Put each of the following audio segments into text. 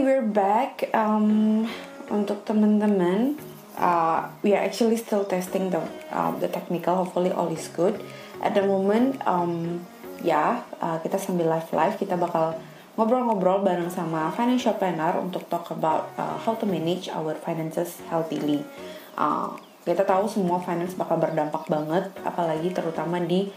We're back. Um, untuk teman-teman, uh, we are actually still testing the uh, the technical. Hopefully all is good. At the moment, um, ya yeah, uh, kita sambil live live kita bakal ngobrol-ngobrol bareng sama financial planner untuk talk about uh, how to manage our finances healthily. Uh, kita tahu semua finance bakal berdampak banget, apalagi terutama di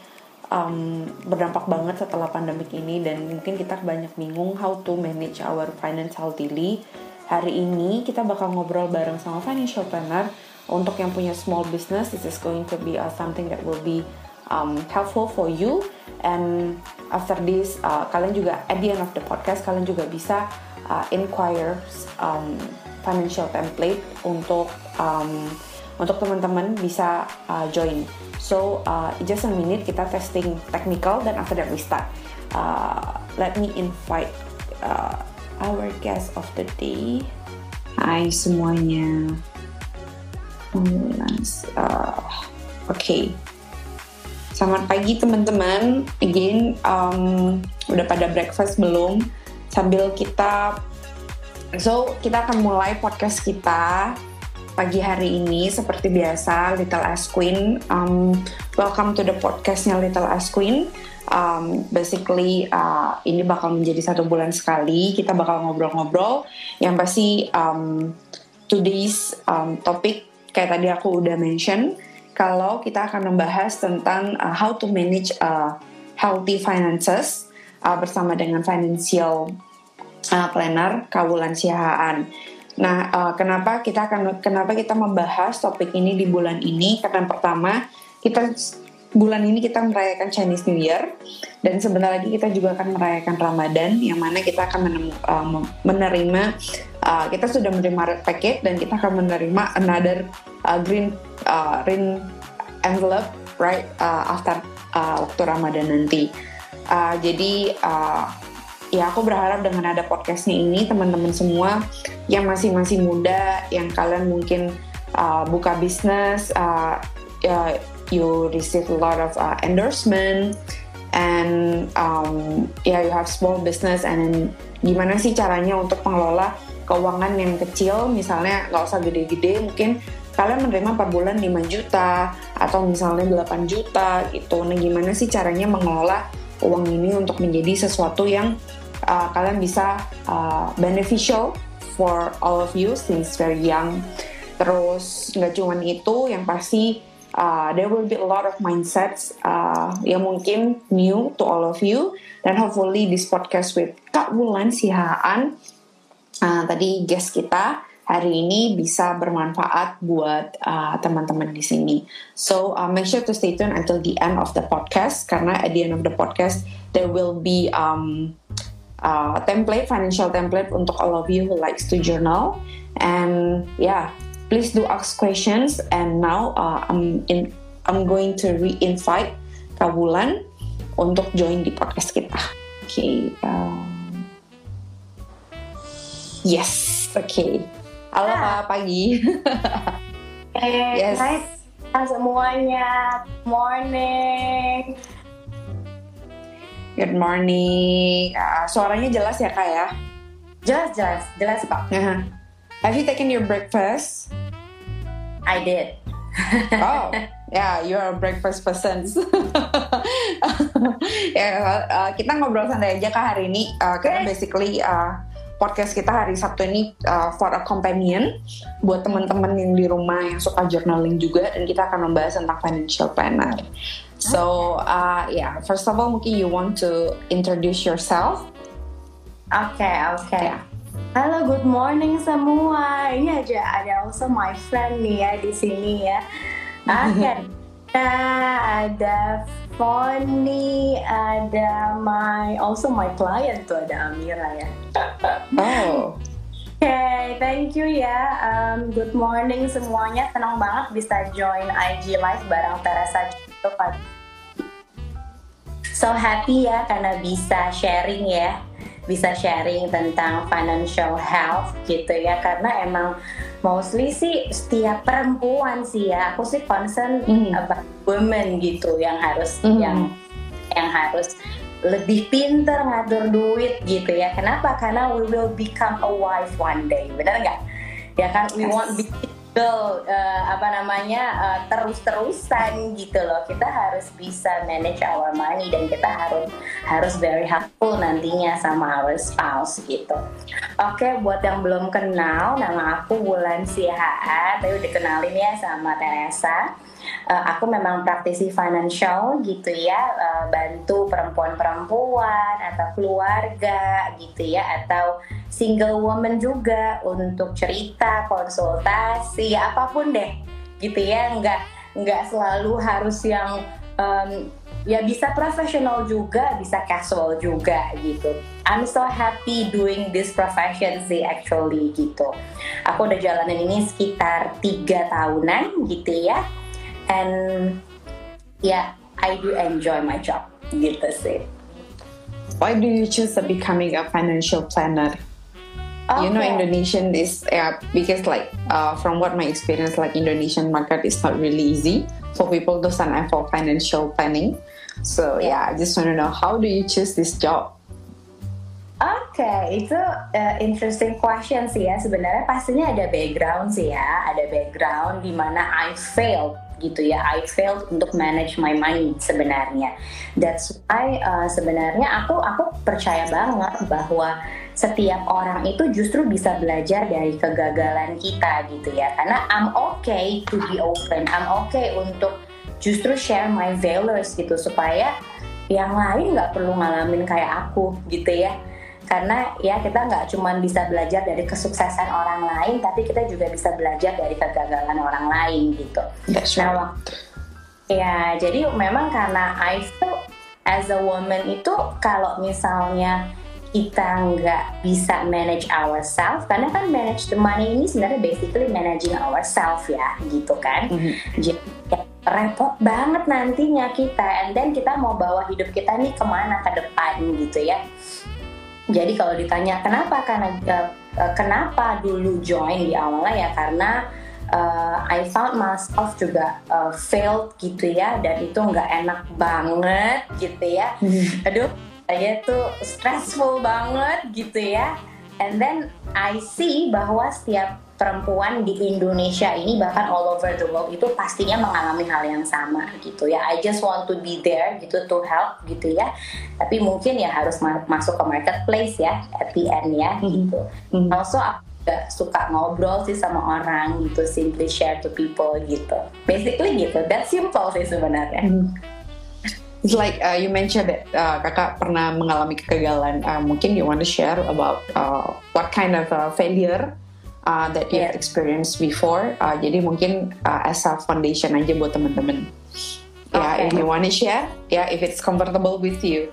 um, berdampak banget setelah pandemik ini dan mungkin kita banyak bingung how to manage our finance healthily. Hari ini kita bakal ngobrol bareng sama financial planner untuk yang punya small business. This is going to be uh, something that will be um, helpful for you. And after this, uh, kalian juga at the end of the podcast kalian juga bisa uh, inquire um, financial template untuk um, untuk teman-teman bisa uh, join. So uh, just a minute kita testing technical dan after that we start. Uh, let me invite uh, our guest of the day. Hai semuanya. Uh, Oke. Okay. Selamat pagi teman-teman. Again, um, udah pada breakfast belum? Sambil kita, so kita akan mulai podcast kita pagi hari ini seperti biasa Little Ass Queen. Um, welcome to the podcastnya Little Ass Queen. Um, basically uh, ini bakal menjadi satu bulan sekali kita bakal ngobrol-ngobrol. Yang pasti um, today's um, topik kayak tadi aku udah mention kalau kita akan membahas tentang uh, how to manage uh, healthy finances uh, bersama dengan financial uh, planner Kawulan Siahaan. Nah, uh, kenapa kita akan kenapa kita membahas topik ini di bulan ini? Karena pertama, kita bulan ini kita merayakan Chinese New Year dan sebentar lagi kita juga akan merayakan Ramadan yang mana kita akan menemu, uh, menerima uh, kita sudah menerima paket dan kita akan menerima another uh, green uh, green envelope right uh, after uh, waktu Ramadan nanti. Uh, jadi uh, ya aku berharap dengan ada podcastnya ini teman-teman semua yang masih masih muda yang kalian mungkin uh, buka bisnis uh, uh, you receive a lot of uh, endorsement and um, yeah you have small business and gimana sih caranya untuk mengelola keuangan yang kecil? Misalnya nggak usah gede-gede mungkin kalian menerima per bulan 5 juta atau misalnya 8 juta gitu. Nah gimana sih caranya mengelola uang ini untuk menjadi sesuatu yang uh, kalian bisa uh, beneficial for all of you since very young. Terus nggak cuma itu, yang pasti uh, there will be a lot of mindsets uh, yang mungkin new to all of you. Dan hopefully this podcast with Kak Wulan Sihaan, uh, tadi guest kita hari ini bisa bermanfaat buat uh, teman-teman di sini. So uh, make sure to stay tuned until the end of the podcast karena at the end of the podcast there will be um, uh, template, financial template untuk all of you who likes to journal. And yeah, please do ask questions. And now uh, I'm in, I'm going to re-invite Kabulan untuk join di podcast kita. Oke. Okay, um, yes, oke. Okay. Halo ah. Kak, pagi. hey, yes. Hai semuanya. Morning. Good morning. Uh, suaranya jelas ya kak ya? Jelas jelas jelas pak. Uh-huh. Have you taken your breakfast? I did. oh, yeah, you are a breakfast person. ya, uh, kita ngobrol santai aja kak hari ini uh, karena basically uh, podcast kita hari Sabtu ini uh, for a companion buat teman-teman yang di rumah yang suka journaling juga dan kita akan membahas tentang financial planner. So uh, yeah, first of all mungkin you want to introduce yourself. Oke okay, oke. Okay. Yeah. Halo, good morning semua. Ini aja ada also my friend nih ya di sini ya. Oke. ada Foni, ada my also my client tuh ada Amira ya. Oh. Oke, okay, thank you ya. Um, good morning semuanya. Senang banget bisa join IG Live bareng Teresa Cito So happy ya karena bisa sharing ya, bisa sharing tentang financial health gitu ya. Karena emang mostly sih setiap perempuan sih ya, aku sih concern mm. about women gitu yang harus mm. yang yang harus lebih pinter ngatur duit gitu ya. Kenapa? Karena we will become a wife one day. Benar nggak? Ya kan, we yes. want be Betul, uh, apa namanya uh, terus-terusan gitu loh. Kita harus bisa manage our money dan kita harus harus very helpful nantinya sama our spouse gitu. Oke, okay, buat yang belum kenal, nama aku Bulan Sihaan. Tapi udah kenalin ya sama Teresa uh, aku memang praktisi financial gitu ya uh, bantu perempuan-perempuan atau keluarga gitu ya atau single woman juga untuk cerita konsultasi apa pun deh gitu ya. Nggak nggak selalu harus yang um, ya bisa profesional juga bisa casual juga gitu. I'm so happy doing this profession sih actually gitu. Aku udah jalanin ini sekitar tiga tahunan gitu ya and yeah I do enjoy my job. Gitu sih. Why do you choose becoming a financial planner? Okay. you know Indonesian is yeah because like uh, from what my experience like Indonesian market is not really easy for people to sign up for financial planning. So yeah, I just want to know how do you choose this job? Oke, okay, itu uh, interesting question sih ya. Sebenarnya pastinya ada background sih ya, ada background di mana I failed gitu ya. I failed untuk manage my money sebenarnya. That's why uh, sebenarnya aku aku percaya banget bahwa setiap orang itu justru bisa belajar dari kegagalan kita gitu ya. Karena I'm okay to be open. I'm okay untuk justru share my values gitu. Supaya yang lain nggak perlu ngalamin kayak aku gitu ya karena ya kita nggak cuma bisa belajar dari kesuksesan orang lain tapi kita juga bisa belajar dari kegagalan orang lain gitu That's right. nah ya jadi memang karena I feel as a woman itu kalau misalnya kita nggak bisa manage ourselves karena kan manage the money ini sebenarnya basically managing ourselves ya gitu kan mm-hmm. jadi ya, repot banget nantinya kita and then kita mau bawa hidup kita nih ke mana ke depan gitu ya jadi kalau ditanya kenapa karena uh, kenapa dulu join di awalnya ya karena uh, I found myself juga uh, failed gitu ya dan itu nggak enak banget gitu ya. Hmm. Aduh, saya tuh stressful banget gitu ya. And then I see bahwa setiap perempuan di Indonesia ini bahkan all over the world itu pastinya mengalami hal yang sama gitu ya. I just want to be there gitu to help gitu ya. Tapi mungkin ya harus ma masuk ke marketplace ya at the end ya mm-hmm. gitu. Mm -hmm. Also aku juga suka ngobrol sih sama orang gitu, simply share to people gitu. Basically gitu. That simple sih sebenarnya. Mm -hmm. It's like uh, you mentioned that uh, kakak pernah mengalami kegagalan. Uh, mungkin you want to share about uh, what kind of uh, failure uh, that you yeah. experienced before. Uh, jadi mungkin uh, as a foundation aja buat teman-teman. Ya, yeah, if you want to share, ya, yeah, if it's comfortable with you.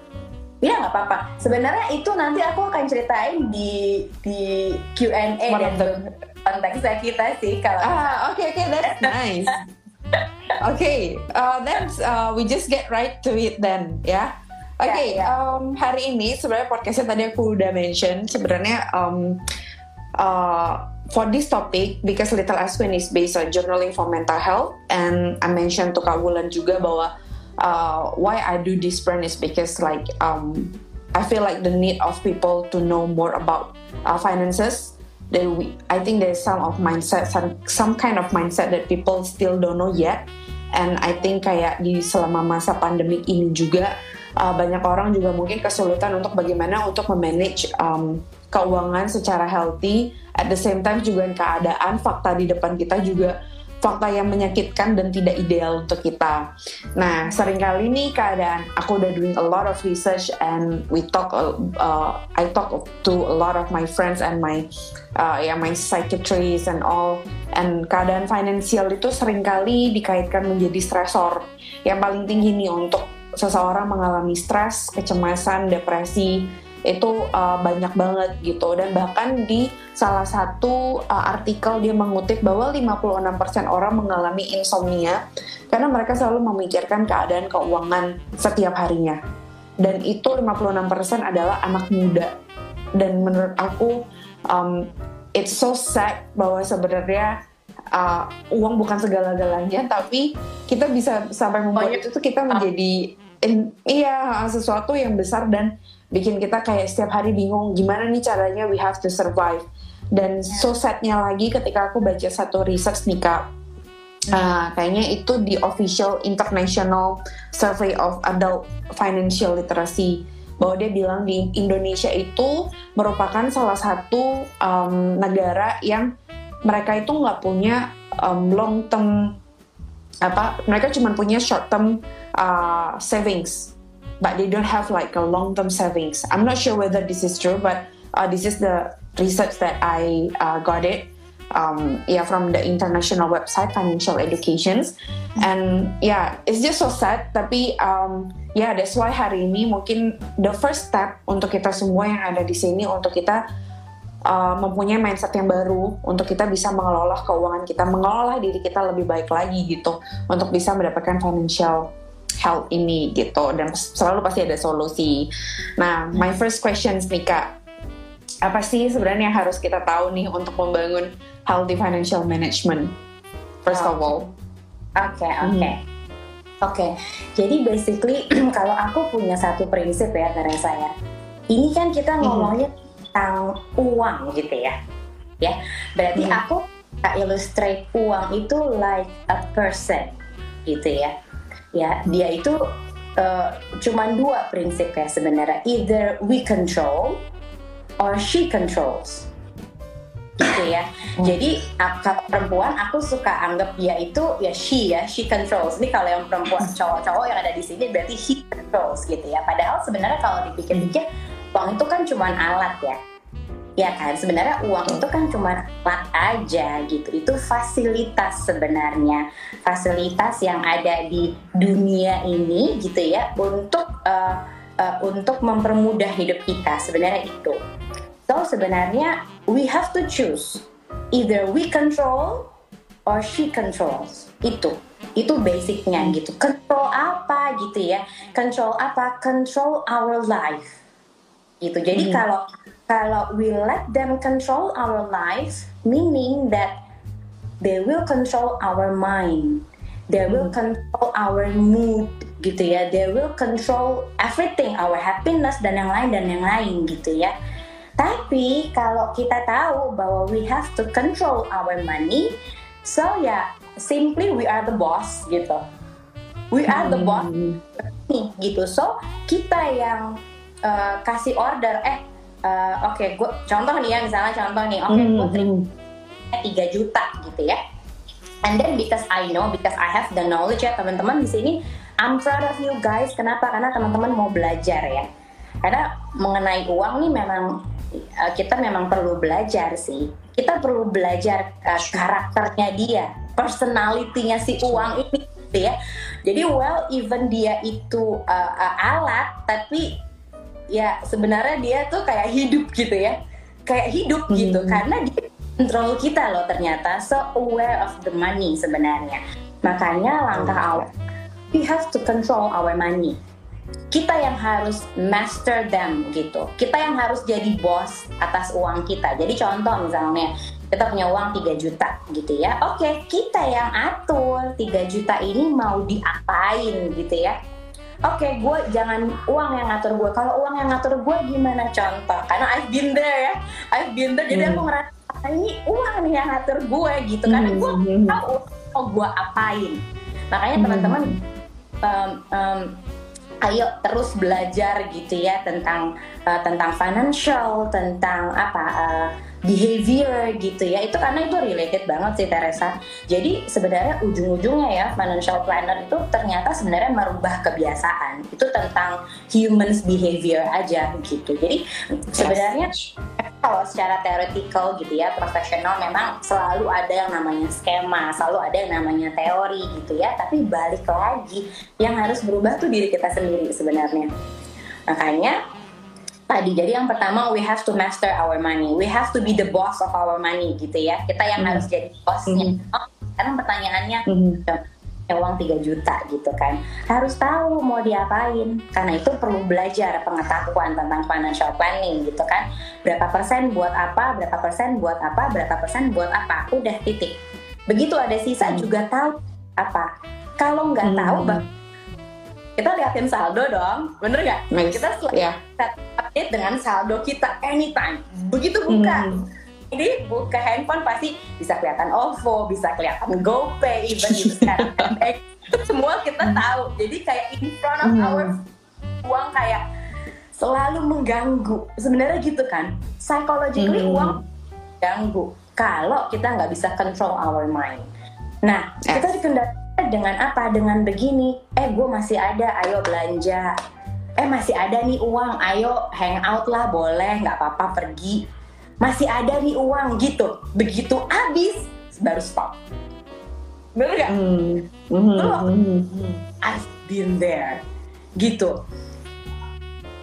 Ya nggak apa-apa. Sebenarnya itu nanti aku akan ceritain di di Q&A dan the... konteks kita sih kalau. Ah, oke okay, oke, okay, that's nice. Oke, okay, uh, then uh, we just get right to it then, ya. Yeah? Oke, okay, yeah, yeah. um, hari ini sebenarnya podcastnya tadi aku udah mention sebenarnya um, uh, for this topic because Little Aswin is based on journaling for mental health and I mentioned to Kak Wulan juga bahwa uh, why I do this brand is because like um, I feel like the need of people to know more about uh, finances. Then we I think there's some of mindset some some kind of mindset that people still don't know yet. And I think kayak di selama masa pandemi ini juga uh, banyak orang juga mungkin kesulitan untuk bagaimana untuk memanage um, keuangan secara healthy at the same time juga keadaan fakta di depan kita juga fakta yang menyakitkan dan tidak ideal untuk kita. Nah, sering kali nih keadaan aku udah doing a lot of research and we talk uh, I talk to a lot of my friends and my uh, ya my psychiatrist and all and keadaan finansial itu sering kali dikaitkan menjadi stresor yang paling tinggi nih untuk seseorang mengalami stres, kecemasan, depresi itu uh, banyak banget gitu. Dan bahkan di salah satu uh, artikel dia mengutip bahwa 56% orang mengalami insomnia karena mereka selalu memikirkan keadaan keuangan setiap harinya. Dan itu 56% adalah anak muda. Dan menurut aku um, it's so sad bahwa sebenarnya uh, uang bukan segala-galanya tapi kita bisa sampai membuat itu tuh kita menjadi in, iya sesuatu yang besar dan bikin kita kayak setiap hari bingung gimana nih caranya we have to survive. Dan yeah. so sadnya lagi ketika aku baca satu research nih kak. Uh, kayaknya itu di official international survey of adult financial literacy bahwa dia bilang di Indonesia itu merupakan salah satu um, negara yang mereka itu nggak punya um, long term apa mereka cuma punya short term uh, savings but they don't have like a long term savings. I'm not sure whether this is true, but uh, this is the research that I uh, got it. Um, yeah, from the international website Financial Educations, and yeah, it's just so sad. Tapi um, yeah, that's why hari ini mungkin the first step untuk kita semua yang ada di sini untuk kita uh, mempunyai mindset yang baru untuk kita bisa mengelola keuangan kita, mengelola diri kita lebih baik lagi gitu untuk bisa mendapatkan financial health ini gitu dan selalu pasti ada solusi. Nah, my first questions nih kak, apa sih sebenarnya yang harus kita tahu nih untuk membangun healthy financial management? First of all. Oke okay, oke. Okay. Hmm. Oke, okay. jadi basically kalau aku punya satu prinsip ya Teresa ya, ini kan kita hmm. ngomongnya hmm. tentang uang gitu ya, ya. Berarti hmm. aku illustrate uang itu like a person gitu ya ya dia itu uh, cuma dua prinsip ya sebenarnya either we control or she controls gitu ya. Hmm. Jadi kalau perempuan aku suka anggap dia itu ya she ya, she controls. Ini kalau yang perempuan cowok-cowok yang ada di sini berarti he controls gitu ya. Padahal sebenarnya kalau dipikir-pikir uang itu kan cuma alat ya ya kan sebenarnya uang itu kan cuma alat aja gitu. Itu fasilitas sebenarnya. Fasilitas yang ada di dunia ini gitu ya untuk uh, uh, untuk mempermudah hidup kita. Sebenarnya itu. So sebenarnya we have to choose. Either we control or she controls. Itu. Itu basicnya gitu. Control apa gitu ya? Control apa? Control our life gitu jadi hmm. kalau kalau we let them control our life, meaning that they will control our mind, they will hmm. control our mood, gitu ya, they will control everything, our happiness dan yang lain dan yang lain gitu ya. Tapi kalau kita tahu bahwa we have to control our money, so ya yeah, simply we are the boss gitu. We are the boss nih gitu. So kita yang uh, kasih order, eh uh, oke okay, gue contoh nih ya misalnya contoh nih oke okay, hmm, gue terima hmm. tiga juta gitu ya. And then because I know because I have the knowledge ya teman-teman di sini I'm proud of you guys. Kenapa? Karena teman-teman mau belajar ya. Karena mengenai uang nih memang uh, kita memang perlu belajar sih. Kita perlu belajar uh, karakternya dia personalitinya si uang ini gitu ya. Jadi well even dia itu uh, uh, alat tapi ya sebenarnya dia tuh kayak hidup gitu ya. Kayak hidup hmm. gitu karena dia kontrol kita loh ternyata so aware of the money sebenarnya. Makanya langkah awal we have to control our money. Kita yang harus master them gitu. Kita yang harus jadi bos atas uang kita. Jadi contoh misalnya kita punya uang 3 juta gitu ya. Oke kita yang atur 3 juta ini mau diapain gitu ya oke okay, gue jangan uang yang ngatur gue kalau uang yang ngatur gue gimana contoh karena I've been there ya I've been there hmm. jadi aku ngerasa ini uang nih yang ngatur gue gitu karena gue hmm. tahu mau gue apain makanya hmm. teman-teman um, um, ayo terus belajar gitu ya tentang uh, tentang financial tentang apa uh, behavior gitu ya. Itu karena itu related banget sih Teresa. Jadi sebenarnya ujung-ujungnya ya financial planner itu ternyata sebenarnya merubah kebiasaan. Itu tentang humans behavior aja gitu. Jadi sebenarnya kalau secara theoretical gitu ya profesional memang selalu ada yang namanya skema selalu ada yang namanya teori gitu ya. Tapi balik lagi yang harus berubah tuh diri kita sendiri sebenarnya. Makanya tadi. Jadi yang pertama we have to master our money. We have to be the boss of our money gitu ya. Kita yang mm harus jadi bosnya. Mm oh, sekarang pertanyaannya mm uang 3 juta gitu kan. Harus tahu mau diapain. Karena itu perlu belajar pengetahuan tentang financial planning gitu kan. Berapa persen buat apa, berapa persen buat apa, berapa persen buat apa. Udah titik. Begitu ada sisa mm juga tahu apa. Kalau nggak mm tahu kita liatin saldo dong, bener nggak? Nice. Kita selalu Yeah. update dengan saldo kita anytime. Begitu buka, Hmm. ini buka handphone pasti bisa kelihatan OVO, bisa kelihatan GoPay, even itu sekarang semua kita tahu. Jadi kayak in front of Hmm. our uang kayak selalu mengganggu. Sebenarnya gitu kan, psychologically Hmm. uang ganggu kalau kita nggak bisa control our mind. Nah, Yes. kita dikendalikan dengan apa? Dengan begini, eh gue masih ada, ayo belanja. Eh masih ada nih uang, ayo hang out lah boleh, nggak apa-apa pergi. Masih ada nih uang gitu. Begitu habis, baru stop. Bener nggak? Hmm. Hmm. Lu- Hmm. I've been there. Gitu.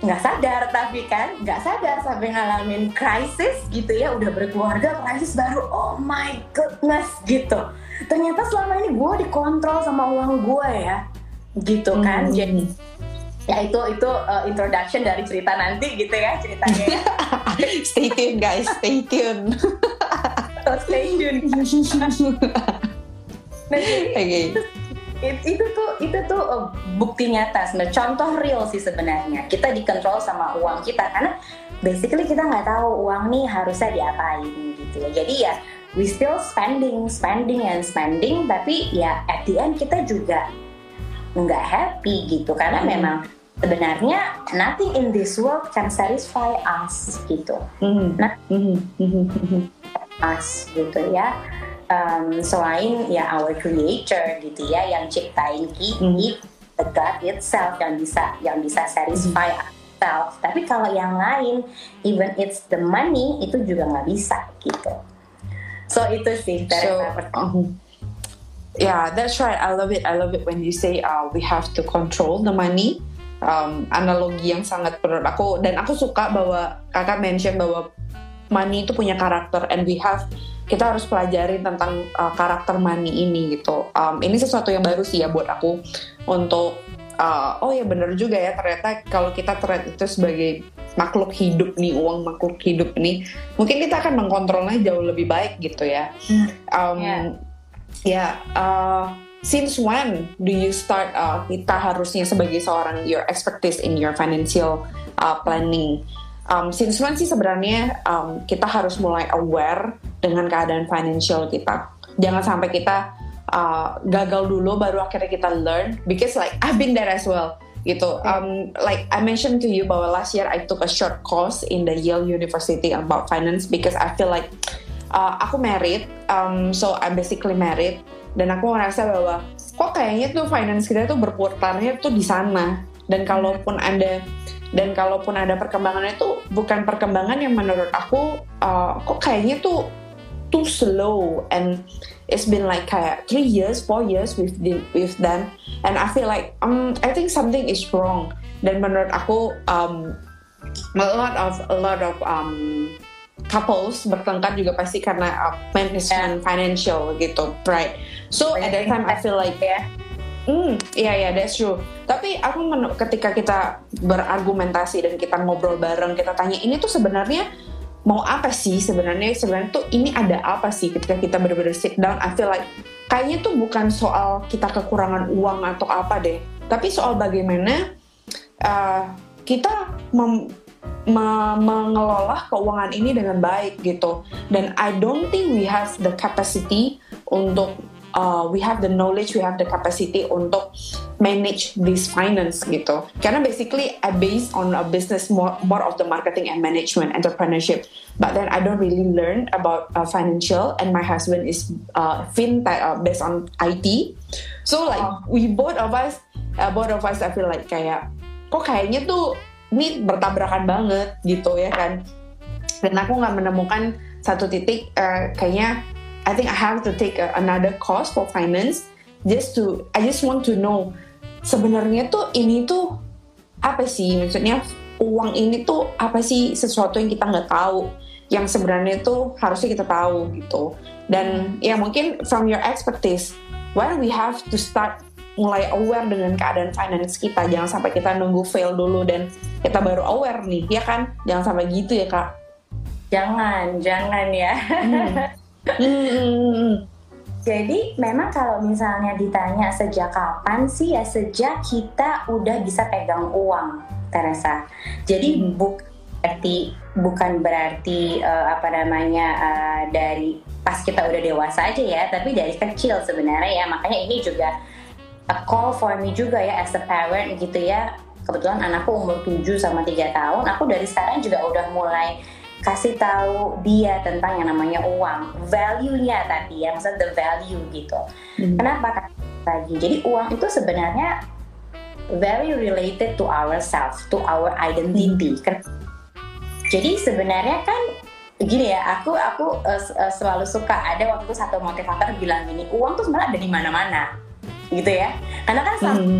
Nggak sadar tapi kan, nggak sadar sampai ngalamin krisis gitu ya, udah berkeluarga krisis baru, oh my goodness gitu. Ternyata selama ini gue dikontrol sama uang gue ya, gitu kan. Hmm. Jadi ya itu itu uh, introduction dari cerita nanti gitu ya ceritanya. ya. stay tuned guys, stay tuned. So stay tuned. Nah, jadi Oke. It- itu tuh itu tuh uh, bukti nyata sebenarnya contoh real sih sebenarnya kita dikontrol sama uang kita karena basically kita nggak tahu uang nih harusnya diapain gitu ya jadi ya we still spending spending and spending tapi ya at the end kita juga nggak happy gitu karena Hmm. memang sebenarnya nothing in this world can satisfy us gitu Hmm. Nah. Hmm. Hmm. Hmm. us gitu ya um, selain ya our creator gitu ya yang ciptain kita the God itself yang bisa yang bisa satisfy ourselves tapi kalau yang lain even it's the money itu juga nggak bisa gitu so itu sih dari So, pertama. um, yeah, that's right. I love it. I love it when you say uh, we have to control the money. Um, analogi yang sangat menurut aku dan aku suka bahwa kakak mention bahwa money itu punya karakter and we have kita harus pelajari tentang uh, karakter money ini gitu. Um, ini sesuatu yang baru sih ya buat aku untuk uh, oh ya bener juga ya ternyata kalau kita terlihat itu sebagai makhluk hidup nih uang makhluk hidup nih mungkin kita akan mengkontrolnya jauh lebih baik gitu ya. Um, Yeah. Ya, uh, since when do you start? Uh, kita harusnya sebagai seorang your expertise in your financial uh, planning. Um, since when sih sebenarnya um, kita harus mulai aware dengan keadaan financial kita. Jangan sampai kita uh, gagal dulu baru akhirnya kita learn. Because like I've been there as well gitu. Um, like I mentioned to you bahwa last year I took a short course in the Yale University about finance because I feel like uh, aku married, um, so I'm basically married, dan aku ngerasa bahwa kok kayaknya tuh finance kita tuh berputarnya tuh di sana. Dan kalaupun ada dan kalaupun ada perkembangannya itu bukan perkembangan yang menurut aku uh, kok kayaknya tuh too slow. And it's been like kayak three years, four years been with them. And I feel like um I think something is wrong. Dan menurut aku um a lot of a lot of um couples bertengkar juga pasti karena uh, management financial gitu right? So at that time I feel like ya Hmm, iya iya that's true. Tapi aku ketika kita berargumentasi dan kita ngobrol bareng, kita tanya ini tuh sebenarnya mau apa sih? Sebenarnya sebenarnya tuh ini ada apa sih? Ketika kita benar-benar sit down I feel like kayaknya tuh bukan soal kita kekurangan uang atau apa deh tapi soal bagaimana uh, kita mem- me- mengelola keuangan ini dengan baik gitu. Dan I don't think we have the capacity untuk uh, we have the knowledge we have the capacity untuk manage this finance gitu. Karena basically I based on a business more more of the marketing and management entrepreneurship. But then I don't really learn about uh, financial and my husband is uh, fintech uh, based on IT so like Oh. we both of us uh, both of us I feel like kayak kok kayaknya tuh ini bertabrakan banget gitu ya kan. Dan aku nggak menemukan satu titik uh, kayaknya I think I have to take a- another course for finance just to I just want to know sebenarnya tuh ini tuh apa sih? Maksudnya uang ini tuh apa sih? Sesuatu yang kita nggak tahu yang sebenarnya tuh harusnya kita tahu gitu. Dan ya mungkin from your expertise why we have to start mulai aware dengan keadaan finance kita? Jangan sampai kita nunggu fail dulu dan kita baru aware nih ya kan? Jangan sampai gitu ya kak. Jangan jangan ya. Hmm, hmm, jadi memang kalau misalnya ditanya sejak kapan sih ya sejak kita udah bisa pegang uang, Teresa. Jadi hmm. buk berarti bukan berarti uh, apa namanya uh, dari pas kita udah dewasa aja ya, tapi dari kecil sebenarnya ya. Makanya ini juga a call for me juga ya as a parent gitu ya. Kebetulan anakku umur 7 sama 3 tahun, aku dari sekarang juga udah mulai kasih tahu dia tentang yang namanya uang, value-nya tadi ya, maksudnya the value gitu. Hmm. Kenapa lagi? Jadi uang itu sebenarnya very related to ourselves, to our identity. Hmm. Jadi sebenarnya kan gini ya, aku aku uh, selalu suka ada waktu satu motivator bilang gini, uang tuh sebenarnya ada di mana-mana, gitu ya. Karena kan hmm.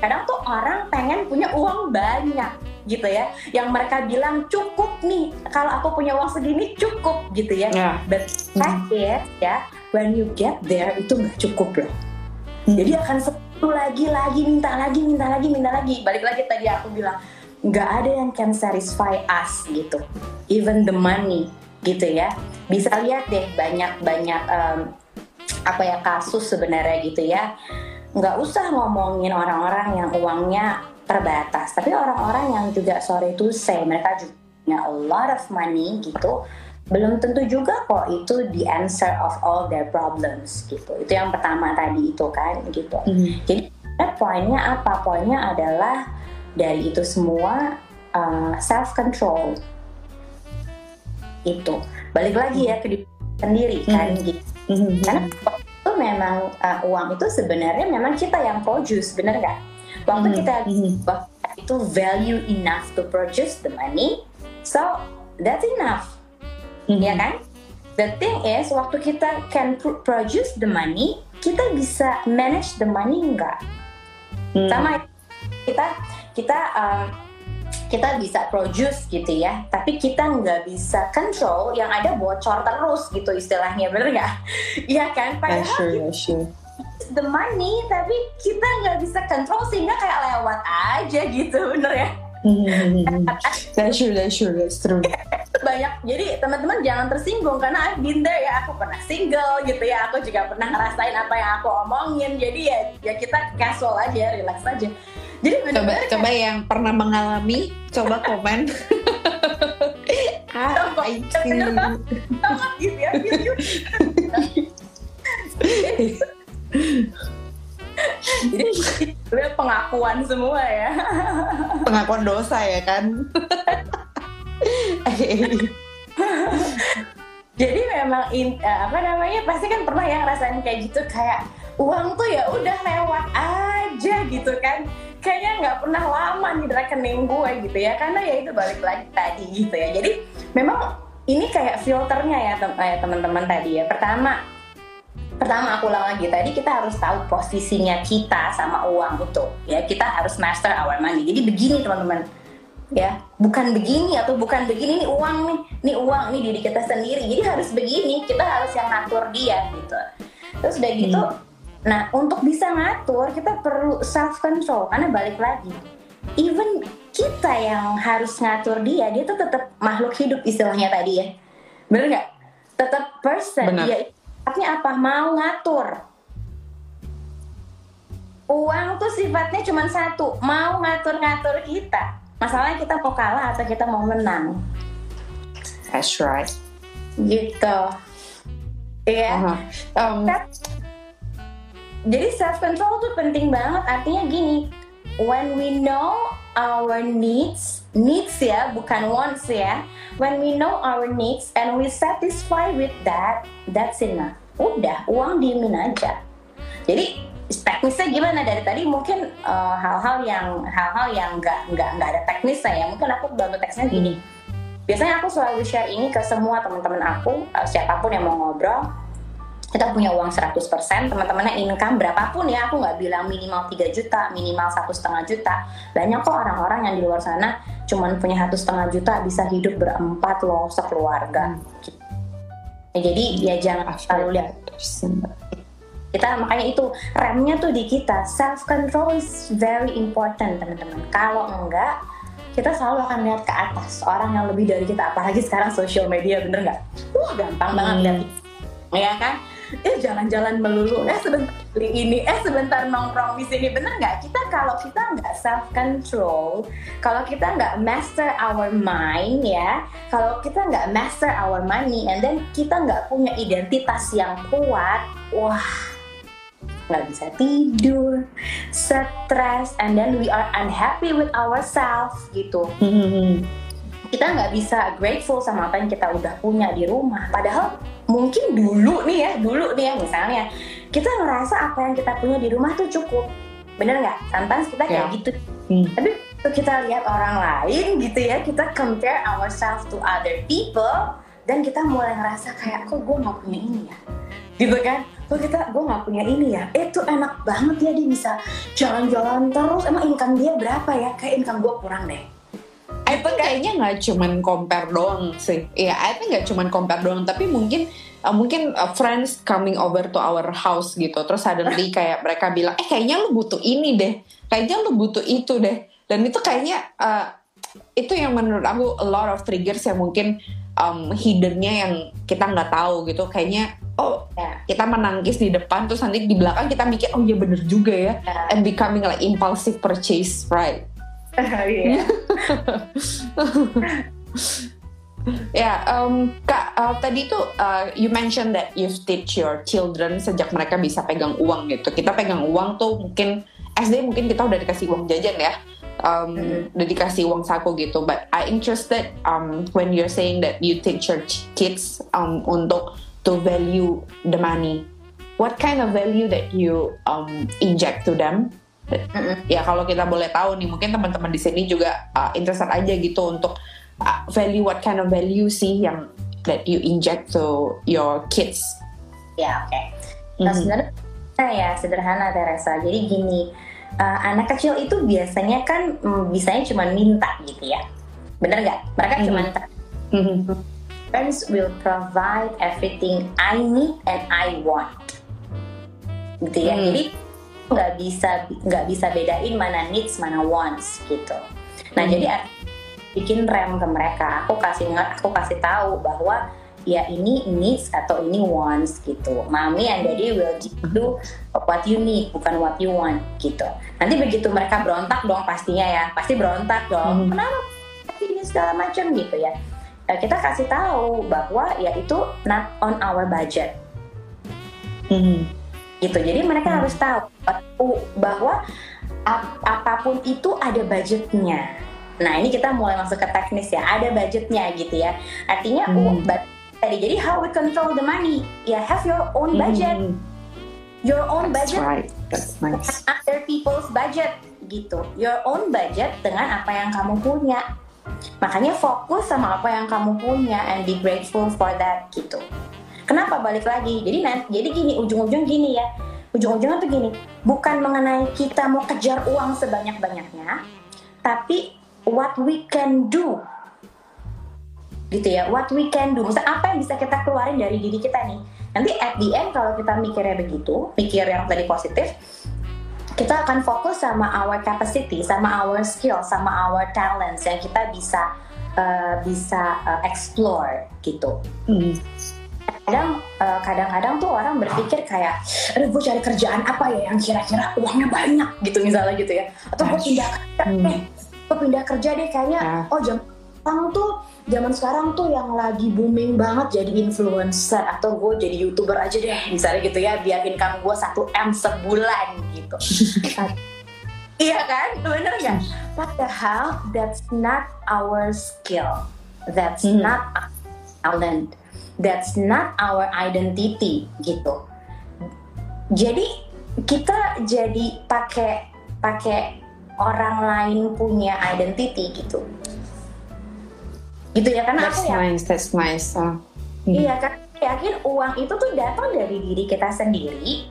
kadang tuh orang pengen punya uang banyak gitu ya yang mereka bilang cukup nih kalau aku punya uang segini cukup gitu ya. Yeah. but fact is ya when you get there itu nggak cukup loh. Hmm. jadi akan satu lagi lagi minta lagi minta lagi minta lagi. Balik lagi tadi aku bilang nggak ada yang can satisfy us gitu. Even the money gitu ya. Bisa lihat deh banyak banyak um, apa ya kasus sebenarnya gitu ya. Nggak usah ngomongin orang-orang yang uangnya terbatas. Tapi orang-orang yang juga sorry to say mereka juga punya a lot of money gitu, belum tentu juga kok itu the answer of all their problems gitu. Itu yang pertama tadi itu kan gitu. Mm. Jadi poinnya apa? Poinnya adalah dari itu semua uh, self control itu. Balik lagi ya ke diri sendiri kan mm. gitu. Mm. Karena itu memang uh, uang itu sebenarnya memang kita yang produce, bener nggak? Waktu mm-hmm. kita mm-hmm. itu value enough to produce the money so that's enough mm-hmm. ya kan the thing is waktu kita can produce the money kita bisa manage the money enggak mm-hmm. sama kita kita um, kita bisa produce gitu ya, tapi kita nggak bisa control yang ada bocor terus gitu istilahnya, bener nggak? Iya kan? Padahal yeah, sure, yeah, sure the money tapi kita nggak bisa control sehingga kayak lewat aja gitu bener ya? That's true that's true that's true. Banyak. Jadi teman-teman jangan tersinggung karena I've been there ya. Aku pernah single gitu ya. Aku juga pernah ngerasain apa yang aku omongin. Jadi ya ya kita casual aja relax aja. Jadi bener coba coba yang pernah mengalami coba komen. Ah, I see. gitu ya. Gitu. Jadi sebenarnya pengakuan semua ya. Pengakuan dosa ya kan. Jadi memang in, uh, apa namanya pasti kan pernah yang rasain kayak gitu kayak uang tuh ya udah lewat aja gitu kan kayaknya nggak pernah lama nih rekening gue gitu ya karena ya itu balik lagi tadi gitu ya jadi memang ini kayak filternya ya teman-teman tadi ya pertama pertama aku ulang lagi tadi kita harus tahu posisinya kita sama uang itu ya. Kita harus master our money. Jadi begini teman-teman ya. Bukan begini atau bukan begini ini uang nih. Ini uang nih diri kita sendiri. Jadi harus begini kita harus yang ngatur dia gitu. Terus udah gitu hmm. nah untuk bisa ngatur kita perlu self control karena balik lagi even kita yang harus ngatur dia dia tuh tetap makhluk hidup istilahnya tadi ya. Bener nggak? Tetap person Benar. dia sifatnya apa? Mau ngatur. Uang tuh sifatnya cuma satu, mau ngatur-ngatur kita. Masalahnya kita mau kalah atau kita mau menang. That's right. Gitu. Iya. Yeah. Uh-huh. Um, Jadi self control tuh penting banget. Artinya gini, when we know our needs, needs ya, bukan wants ya. When we know our needs and we satisfy with that, that's enough. Udah, uang diemin aja. Jadi teknisnya gimana dari tadi mungkin eh, hal-hal uh, yang hal-hal yang nggak nggak nggak ada teknisnya ya mungkin aku bantu teksnya gini biasanya aku selalu share ini ke semua teman-teman aku uh, siapa pun yang mau ngobrol kita punya uang 100% teman-temannya income berapapun ya aku nggak bilang minimal 3 juta minimal satu setengah juta. Banyak kok orang-orang yang di luar sana cuman punya satu setengah juta bisa hidup berempat loh sekeluarga. Hmm. Ya, jadi ya jangan selalu lihat. Kita makanya itu remnya tuh di kita. Self control is very important teman-teman. Kalau enggak kita selalu akan lihat ke atas. Orang yang lebih dari kita apalagi sekarang social media bener nggak? Wah gampang hmm. banget lihat. Ya kan eh jalan-jalan melulu eh sebentar beli ini eh sebentar nongkrong di sini bener nggak kita kalau kita nggak self control kalau kita nggak master our mind ya kalau kita nggak master our money and then kita nggak punya identitas yang kuat wah nggak bisa tidur, stress, and then we are unhappy with ourselves gitu. Mm-hmm. Kita nggak bisa grateful sama apa yang kita udah punya di rumah. Padahal mungkin dulu nih ya, dulu nih ya misalnya kita ngerasa apa yang kita punya di rumah tuh cukup. Bener nggak? Sometimes kita kayak yeah. gitu. Hmm. Tapi kita lihat orang lain gitu ya, kita compare ourselves to other people, dan kita mulai ngerasa kayak kok gue nggak punya ini ya gitu kan kok kita gue nggak punya ini ya eh tuh enak banget ya dia bisa jalan-jalan terus emang income dia berapa ya kayak income gue kurang deh I think kayaknya nggak cuman compare doang sih. Iya, I think nggak cuman compare doang, tapi mungkin uh, mungkin uh, friends coming over to our house gitu, terus suddenly kayak mereka bilang, eh kayaknya lu butuh ini deh, kayaknya lu butuh itu deh, dan itu kayaknya uh, itu yang menurut aku a lot of triggers yang mungkin um, hiddennya yang kita nggak tahu gitu, kayaknya oh yeah. kita menangis di depan terus nanti di belakang kita mikir oh iya bener juga ya. Yeah. and becoming like impulsive purchase right yeah. ya um, kak uh, tadi tuh uh, you mentioned that you teach your children sejak mereka bisa pegang uang gitu. Kita pegang uang tuh mungkin SD mungkin kita udah dikasih uang jajan ya. Um, mm-hmm. udah dikasih uang saku gitu. But I interested um, when you're saying that you teach your kids um, untuk to value the money. What kind of value that you um, inject to them ya kalau kita boleh tahu nih mungkin teman-teman di sini juga uh, interested aja gitu untuk uh, value what kind of value sih yang that you inject to your kids? Ya oke. Okay. nah, mm-hmm. sebenarnya ya sederhana Teresa. Jadi gini uh, anak kecil itu biasanya kan mm, bisanya cuma minta gitu ya. Bener nggak? Mereka mm-hmm. cuma mm-hmm. Parents will provide everything I need and I want. Gitu ya. Hmm. jadi nggak bisa nggak bisa bedain mana needs mana wants gitu nah hmm. jadi bikin rem ke mereka aku kasih aku kasih tahu bahwa ya ini needs atau ini wants gitu mami and daddy will do what you need bukan what you want gitu nanti begitu mereka berontak dong pastinya ya pasti berontak dong hmm. kenapa ini segala macam gitu ya Eh, kita kasih tahu bahwa ya itu not on our budget. Hmm. Gitu. Jadi mereka hmm. harus tahu bahwa ap apa pun itu ada budgetnya. Nah ini kita mulai masuk ke teknis ya, ada budgetnya gitu ya. Artinya hmm. tadi jadi how we control the money, ya have your own budget, hmm. your own That's budget, right. That's nice. other people's budget gitu. Your own budget dengan apa yang kamu punya Makanya fokus sama apa yang kamu punya and be grateful for that gitu. Kenapa balik lagi? Jadi nanti, jadi gini ujung-ujung gini ya. Ujung-ujungnya tuh gini, bukan mengenai kita mau kejar uang sebanyak-banyaknya, tapi what we can do gitu ya what we can do Misal apa yang bisa kita keluarin dari diri kita nih nanti at the end kalau kita mikirnya begitu mikir yang tadi positif kita akan fokus sama our capacity, sama our skill, sama our talents yang kita bisa uh, bisa uh, explore gitu. Hmm. Kadang uh, kadang-kadang tuh orang berpikir kayak, aduh gue cari kerjaan apa ya yang kira-kira uangnya banyak gitu misalnya gitu ya, atau gue pindah kerja, hmm. eh gue pindah kerja deh kayaknya, nah. oh jam orang tuh zaman sekarang tuh yang lagi booming banget jadi influencer atau gue jadi youtuber aja deh misalnya gitu ya biar income gue satu m sebulan gitu. Iya kan? Bener nggak padahal that's not our skill. That's hmm. not our talent that's not our identity gitu jadi kita jadi pakai pakai orang lain punya identity gitu gitu ya karena that's aku nice, that's nice. Uh. Iya kan yakin uang itu tuh datang dari diri kita sendiri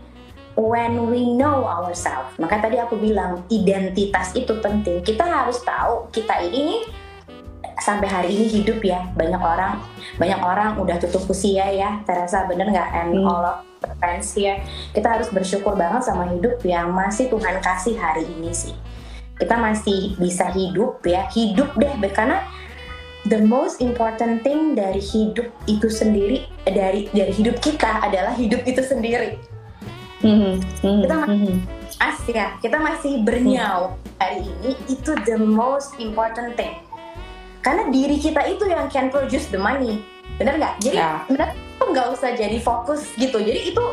when we know ourselves. Maka tadi aku bilang identitas itu penting. Kita harus tahu kita ini sampai hari ini hidup ya. Banyak orang banyak orang udah tutup usia ya. Terasa bener nggak? And hmm. all of the friends here. Kita harus bersyukur banget sama hidup yang masih Tuhan kasih hari ini sih. Kita masih bisa hidup ya. Hidup deh karena the most important thing dari hidup itu sendiri dari dari hidup kita adalah hidup itu sendiri. Mm-hmm. Mm-hmm. Kita masih mm-hmm. as ya, kita masih bernyawa hari ini itu the most important thing. Karena diri kita itu yang can produce the money, bener nggak? Jadi yeah. bener nggak usah jadi fokus gitu. Jadi itu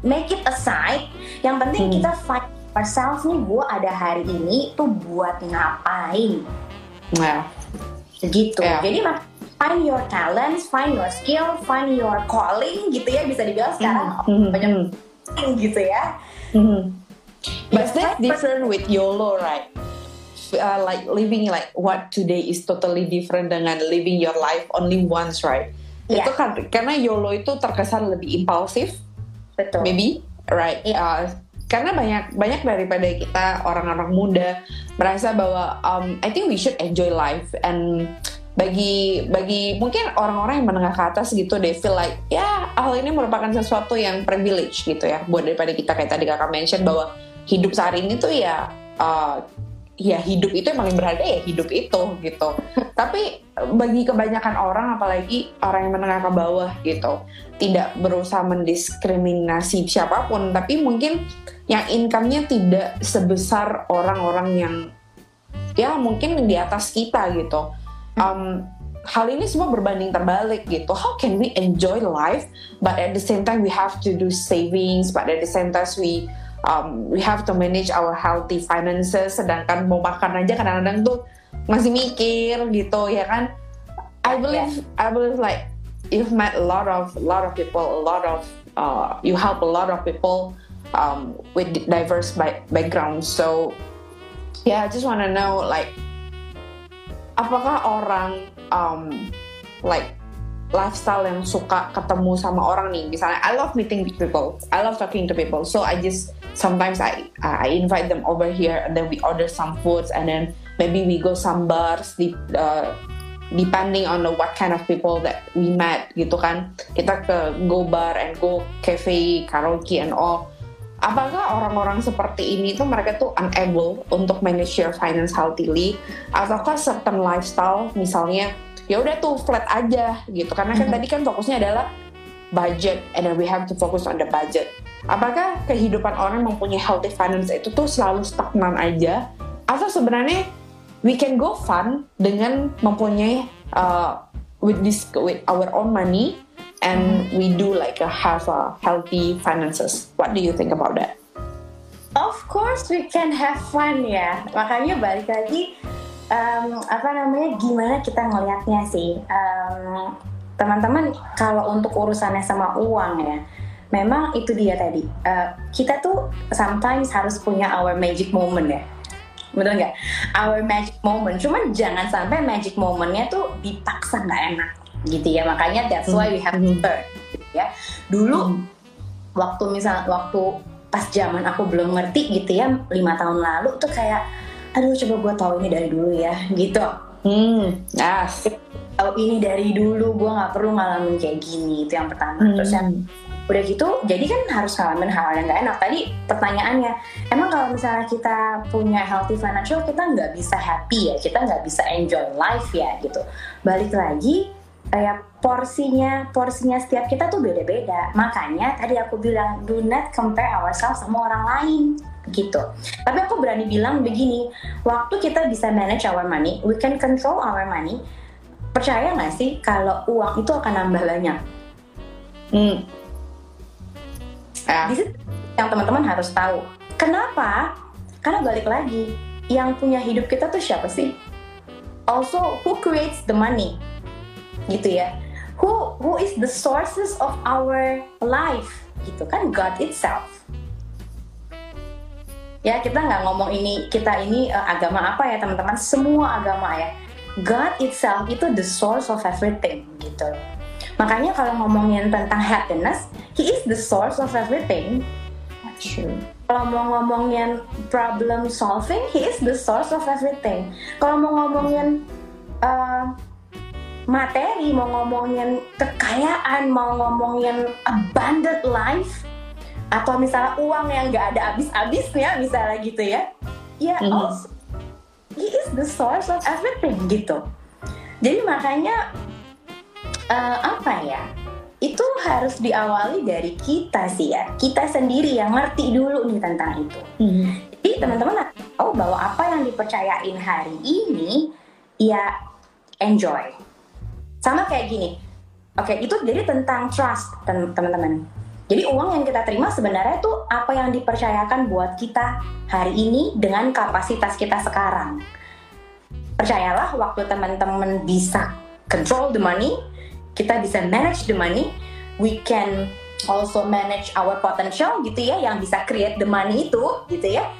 make it aside. Yang penting hmm. kita find ourselves nih, gue ada hari ini tuh buat ngapain? Nah, gitu yeah. jadi find your talents find your skill find your calling gitu ya bisa dibilang sekarang mm-hmm. banyak gitu ya mm-hmm. but that's different with YOLO right uh, like living like what today is totally different dengan living your life only once right yeah. itu kan karena YOLO itu terkesan lebih impulsif betul maybe right yeah. uh, karena banyak banyak daripada kita orang-orang muda merasa bahwa um, I think we should enjoy life and bagi bagi mungkin orang-orang yang menengah ke atas gitu they feel like ya hal ini merupakan sesuatu yang privilege gitu ya buat daripada kita kayak tadi kakak mention bahwa hidup saat ini tuh ya uh, ya hidup itu yang berharga ya hidup itu gitu. Tapi bagi kebanyakan orang apalagi orang yang menengah ke bawah gitu tidak berusaha mendiskriminasi siapa pun tapi mungkin yang income-nya tidak sebesar orang-orang yang ya mungkin di atas kita gitu. Um, hal ini semua berbanding terbalik gitu. How can we enjoy life but at the same time we have to do savings but at the same time we um, we have to manage our healthy finances sedangkan mau makan aja kadang-kadang tuh masih mikir gitu ya kan? I believe I believe like you've met a lot of a lot of people a lot of uh, you help a lot of people um, with diverse backgrounds. So yeah I just want to know like apakah orang um, like lifestyle yang suka ketemu sama orang nih? Misalnya I love meeting people. I love talking to people. So I just sometimes I I invite them over here and then we order some foods and then maybe we go some bars di, uh, depending on the, what kind of people that we met gitu kan. Kita ke go bar and go cafe karaoke and all. Apakah orang-orang seperti ini tuh mereka tuh unable untuk manage your finance healthily? Ataukah certain lifestyle misalnya ya udah tuh flat aja gitu. Karena kan mm -hmm. tadi kan fokusnya adalah budget and then we have to focus on the budget apakah kehidupan orang mempunyai healthy finance itu tuh selalu stagnan aja? Atau sebenarnya we can go fun dengan mempunyai uh, with this with our own money and we do like a have a healthy finances. What do you think about that? Of course we can have fun ya. Makanya balik lagi um, apa namanya gimana kita ngelihatnya sih? Um, teman-teman kalau untuk urusannya sama uang ya memang itu dia tadi. Uh, kita tuh sometimes harus punya our magic moment ya. Betul nggak? Our magic moment. Cuman jangan sampai magic momentnya tuh dipaksa nggak enak gitu ya. Makanya that's why we have to mm-hmm. learn gitu ya. Dulu hmm. waktu misal waktu pas zaman aku belum ngerti gitu ya lima tahun lalu tuh kayak aduh coba gue tahu ini dari dulu ya gitu. Hmm yes. Tahu ini dari dulu gue nggak perlu ngalamin kayak gini itu yang pertama. Hmm. terus yang udah gitu jadi kan harus ngalamin hal yang gak enak. Tadi pertanyaannya emang kalau misalnya kita punya healthy financial kita nggak bisa happy ya? Kita nggak bisa enjoy life ya gitu. Balik lagi kayak porsinya porsinya setiap kita tuh beda-beda. Makanya tadi aku bilang do not compare ourselves sama orang lain gitu. Tapi aku berani bilang begini waktu kita bisa manage our money we can control our money percaya nggak sih kalau uang itu akan nambah banyak? Hmm situ yang teman-teman harus tahu. Kenapa? Karena balik lagi, yang punya hidup kita tuh siapa sih? Also, who creates the money? Gitu ya. Who who is the sources of our life? Gitu kan God itself. Ya kita nggak ngomong ini kita ini uh, agama apa ya teman-teman? Semua agama ya. God itself itu the source of everything gitu. Makanya kalau ngomongin tentang happiness, he is the source of everything. True. Kalau mau ngomongin problem solving, he is the source of everything. Kalau mau ngomongin uh, materi, mau ngomongin kekayaan, mau ngomongin abundant life, atau misalnya uang yang nggak ada habis-habisnya, misalnya gitu ya, ya yeah, mm. also he is the source of everything gitu. jadi makanya uh, apa ya? Itu harus diawali dari kita sih ya. Kita sendiri yang ngerti dulu nih tentang itu. Hmm. jadi teman-teman tahu bahwa apa yang dipercayain hari ini ya enjoy. Sama kayak gini. Oke itu jadi tentang trust teman-teman. Jadi uang yang kita terima sebenarnya itu apa yang dipercayakan buat kita hari ini dengan kapasitas kita sekarang. Percayalah waktu teman-teman bisa control the money kita bisa manage the money, we can also manage our potential gitu ya, yang bisa create the money itu gitu ya.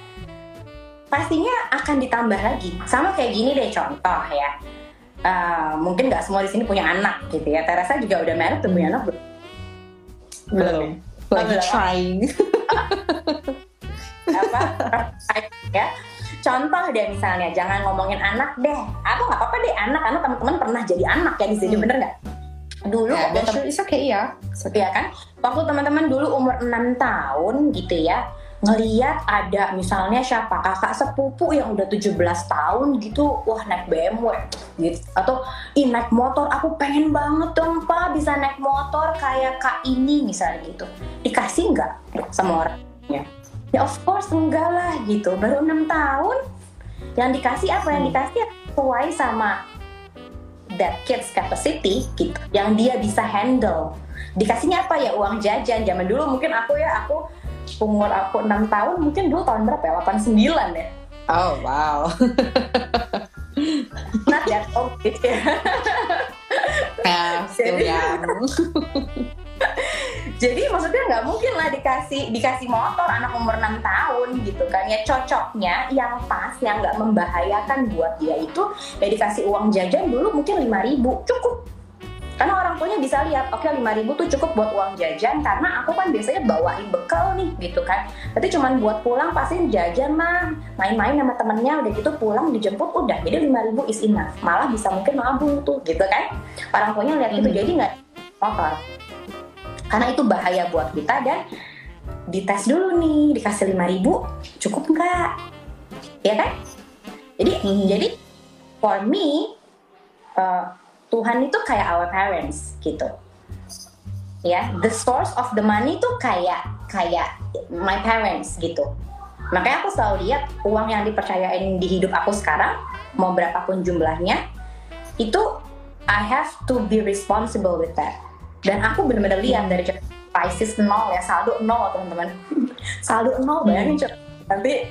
Pastinya akan ditambah lagi. Sama kayak gini deh contoh ya. Uh, mungkin nggak semua di sini punya anak gitu ya. Terasa juga udah married tuh punya anak belum? Belum. Lagi oh, trying. apa? ya contoh deh misalnya jangan ngomongin anak deh aku nggak apa-apa deh anak karena teman-teman pernah jadi anak ya di sini hmm. bener nggak dulu yeah, waktu sure, it's okay ya okay. ya kan? Waktu teman-teman dulu umur 6 tahun gitu ya ngeliat ada misalnya siapa kakak sepupu yang udah 17 tahun gitu wah naik BMW gitu. Atau ih naik motor aku pengen banget dong pak bisa naik motor kayak kak ini misalnya gitu. Dikasih nggak sama orangnya? Ya of course enggak lah gitu. Baru enam tahun yang dikasih apa? Yang hmm. dikasih sesuai sama that kids capacity gitu yang dia bisa handle. Dikasihnya apa ya? Uang jajan. Zaman dulu mungkin aku ya aku umur aku 6 tahun mungkin dulu tahun berapa ya? 89 ya. Oh wow. Not that old gitu ya. Yeah, still young jadi maksudnya nggak mungkin lah dikasih dikasih motor anak umur 6 tahun gitu kan. Ya cocoknya yang pas yang nggak membahayakan buat dia itu ya dikasih uang jajan dulu mungkin 5 ribu cukup. Karena orang tuanya bisa lihat oke okay, 5 ribu tuh cukup buat uang jajan karena aku kan biasanya bawain bekal nih gitu kan. Berarti cuman buat pulang pasti jajan mah main-main sama temennya udah gitu pulang dijemput udah. Jadi 5 ribu is enough. Malah bisa mungkin nabung tuh gitu kan. Orang tuanya lihat gitu hmm. jadi nggak motor karena itu bahaya buat kita dan dites dulu nih dikasih 5000 cukup nggak? Ya kan? Jadi hmm. jadi for me uh, Tuhan itu kayak our parents gitu. Ya the source of the money itu kayak kayak my parents gitu. Makanya aku selalu lihat uang yang dipercayain di hidup aku sekarang mau berapapun jumlahnya itu I have to be responsible with that dan aku benar-benar lihat dari Pisces nol ya saldo nol teman-teman. Saldo nol bayangin hmm. nanti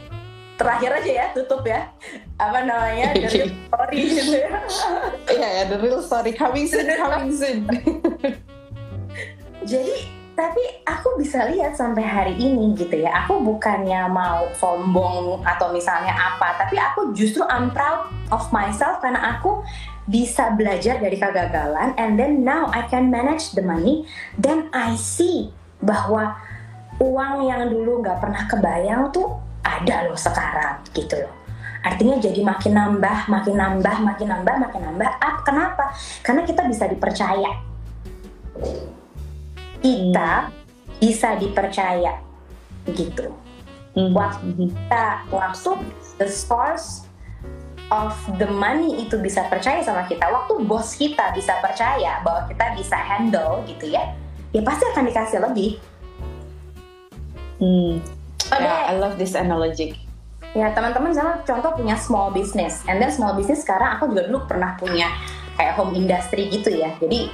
terakhir aja ya tutup ya. Apa namanya? The real story gitu ya. Iya ya the real story. Coming soon coming soon. Jadi tapi aku bisa lihat sampai hari ini gitu ya aku bukannya mau sombong atau misalnya apa tapi aku justru I'm proud of myself karena aku bisa belajar dari kegagalan and then now I can manage the money. Then I see bahwa uang yang dulu nggak pernah kebayang tuh ada loh sekarang gitu loh. Artinya jadi makin nambah makin nambah makin nambah makin nambah. Up kenapa? Karena kita bisa dipercaya kita bisa dipercaya gitu hmm. waktu kita waktu the source of the money itu bisa percaya sama kita, waktu bos kita bisa percaya bahwa kita bisa handle gitu ya, ya pasti akan dikasih lebih. Hmm. Okay. Yeah, I love this analogy. Ya teman-teman sama contoh punya small business, and then small business sekarang aku juga dulu pernah punya kayak home industry gitu ya. Jadi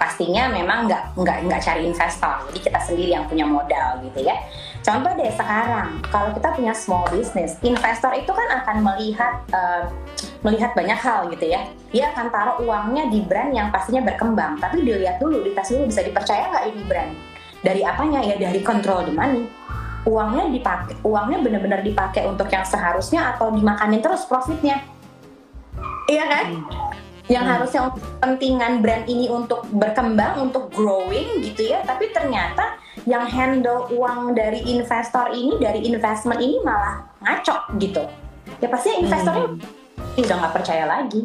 pastinya memang nggak nggak nggak cari investor, jadi kita sendiri yang punya modal gitu ya. Contoh deh sekarang, kalau kita punya small business, investor itu kan akan melihat uh, melihat banyak hal gitu ya. Dia akan taruh uangnya di brand yang pastinya berkembang, tapi dilihat dulu, dites dulu bisa dipercaya nggak ini brand. Dari apanya ya? Dari control the money. Uangnya dipakai, uangnya benar-benar dipakai untuk yang seharusnya atau dimakanin terus profitnya. Iya kan? Hmm. Yang hmm. harusnya untuk kepentingan brand ini untuk berkembang, untuk growing gitu ya, tapi ternyata yang handle uang dari investor ini dari investment ini malah ngaco gitu ya pasti investornya hmm. udah nggak percaya lagi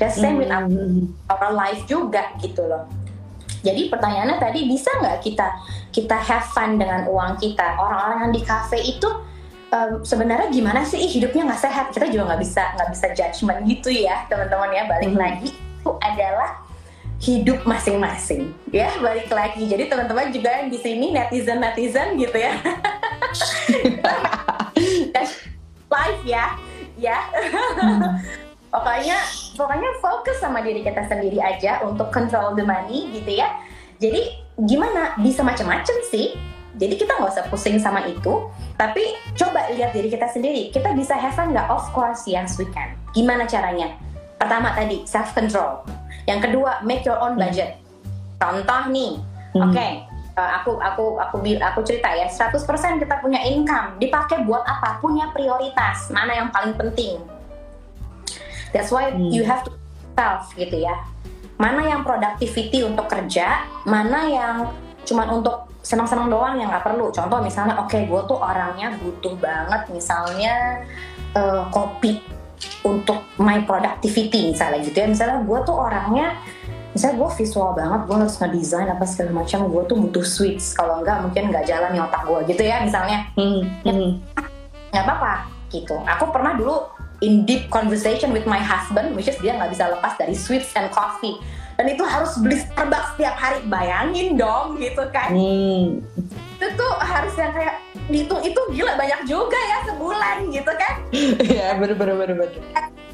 just same with hmm. our life juga gitu loh jadi pertanyaannya tadi bisa nggak kita kita have fun dengan uang kita orang-orang yang di cafe itu um, sebenarnya gimana sih? Hidupnya nggak sehat. Kita juga nggak bisa nggak bisa judgement gitu ya teman-teman ya. Balik hmm. lagi itu adalah hidup masing-masing. Ya balik lagi. Jadi teman-teman juga yang di sini netizen netizen gitu ya. Live ya. Ya. Pokoknya pokoknya fokus sama diri kita sendiri aja untuk control the money gitu ya. Jadi gimana? Bisa macam-macam sih jadi kita nggak usah pusing sama itu tapi coba lihat diri kita sendiri kita bisa have fun nggak of course yes we can gimana caranya pertama tadi self control yang kedua, make your own budget. Contoh nih, hmm. oke, okay, uh, eh, aku aku aku aku cerita ya, 100% kita punya income, dipakai buat apa? Punya prioritas, mana yang paling penting. That's why hmm. you have to self gitu ya. Mana yang productivity untuk kerja, mana yang cuman untuk senang-senang doang yang nggak perlu. Contoh misalnya, oke, okay, gue tuh orangnya butuh banget misalnya uh, kopi untuk my productivity misalnya gitu ya. Misalnya gue tuh orangnya misalnya gue visual banget gue harus ngedesain apa segala macam gue tuh butuh switch kalau enggak mungkin nggak jalan di otak gue gitu ya misalnya. Hmm, ya, hmm. nggak apa-apa gitu. Aku pernah dulu in deep conversation with my husband which is dia nggak bisa lepas dari sweets and coffee dan itu harus beli Starbucks setiap hari. Bayangin dong gitu kan. Hmm. itu tuh harus yang kayak dihitung itu gila banyak juga ya sebulan gitu kan. Iya bener bener bener bener.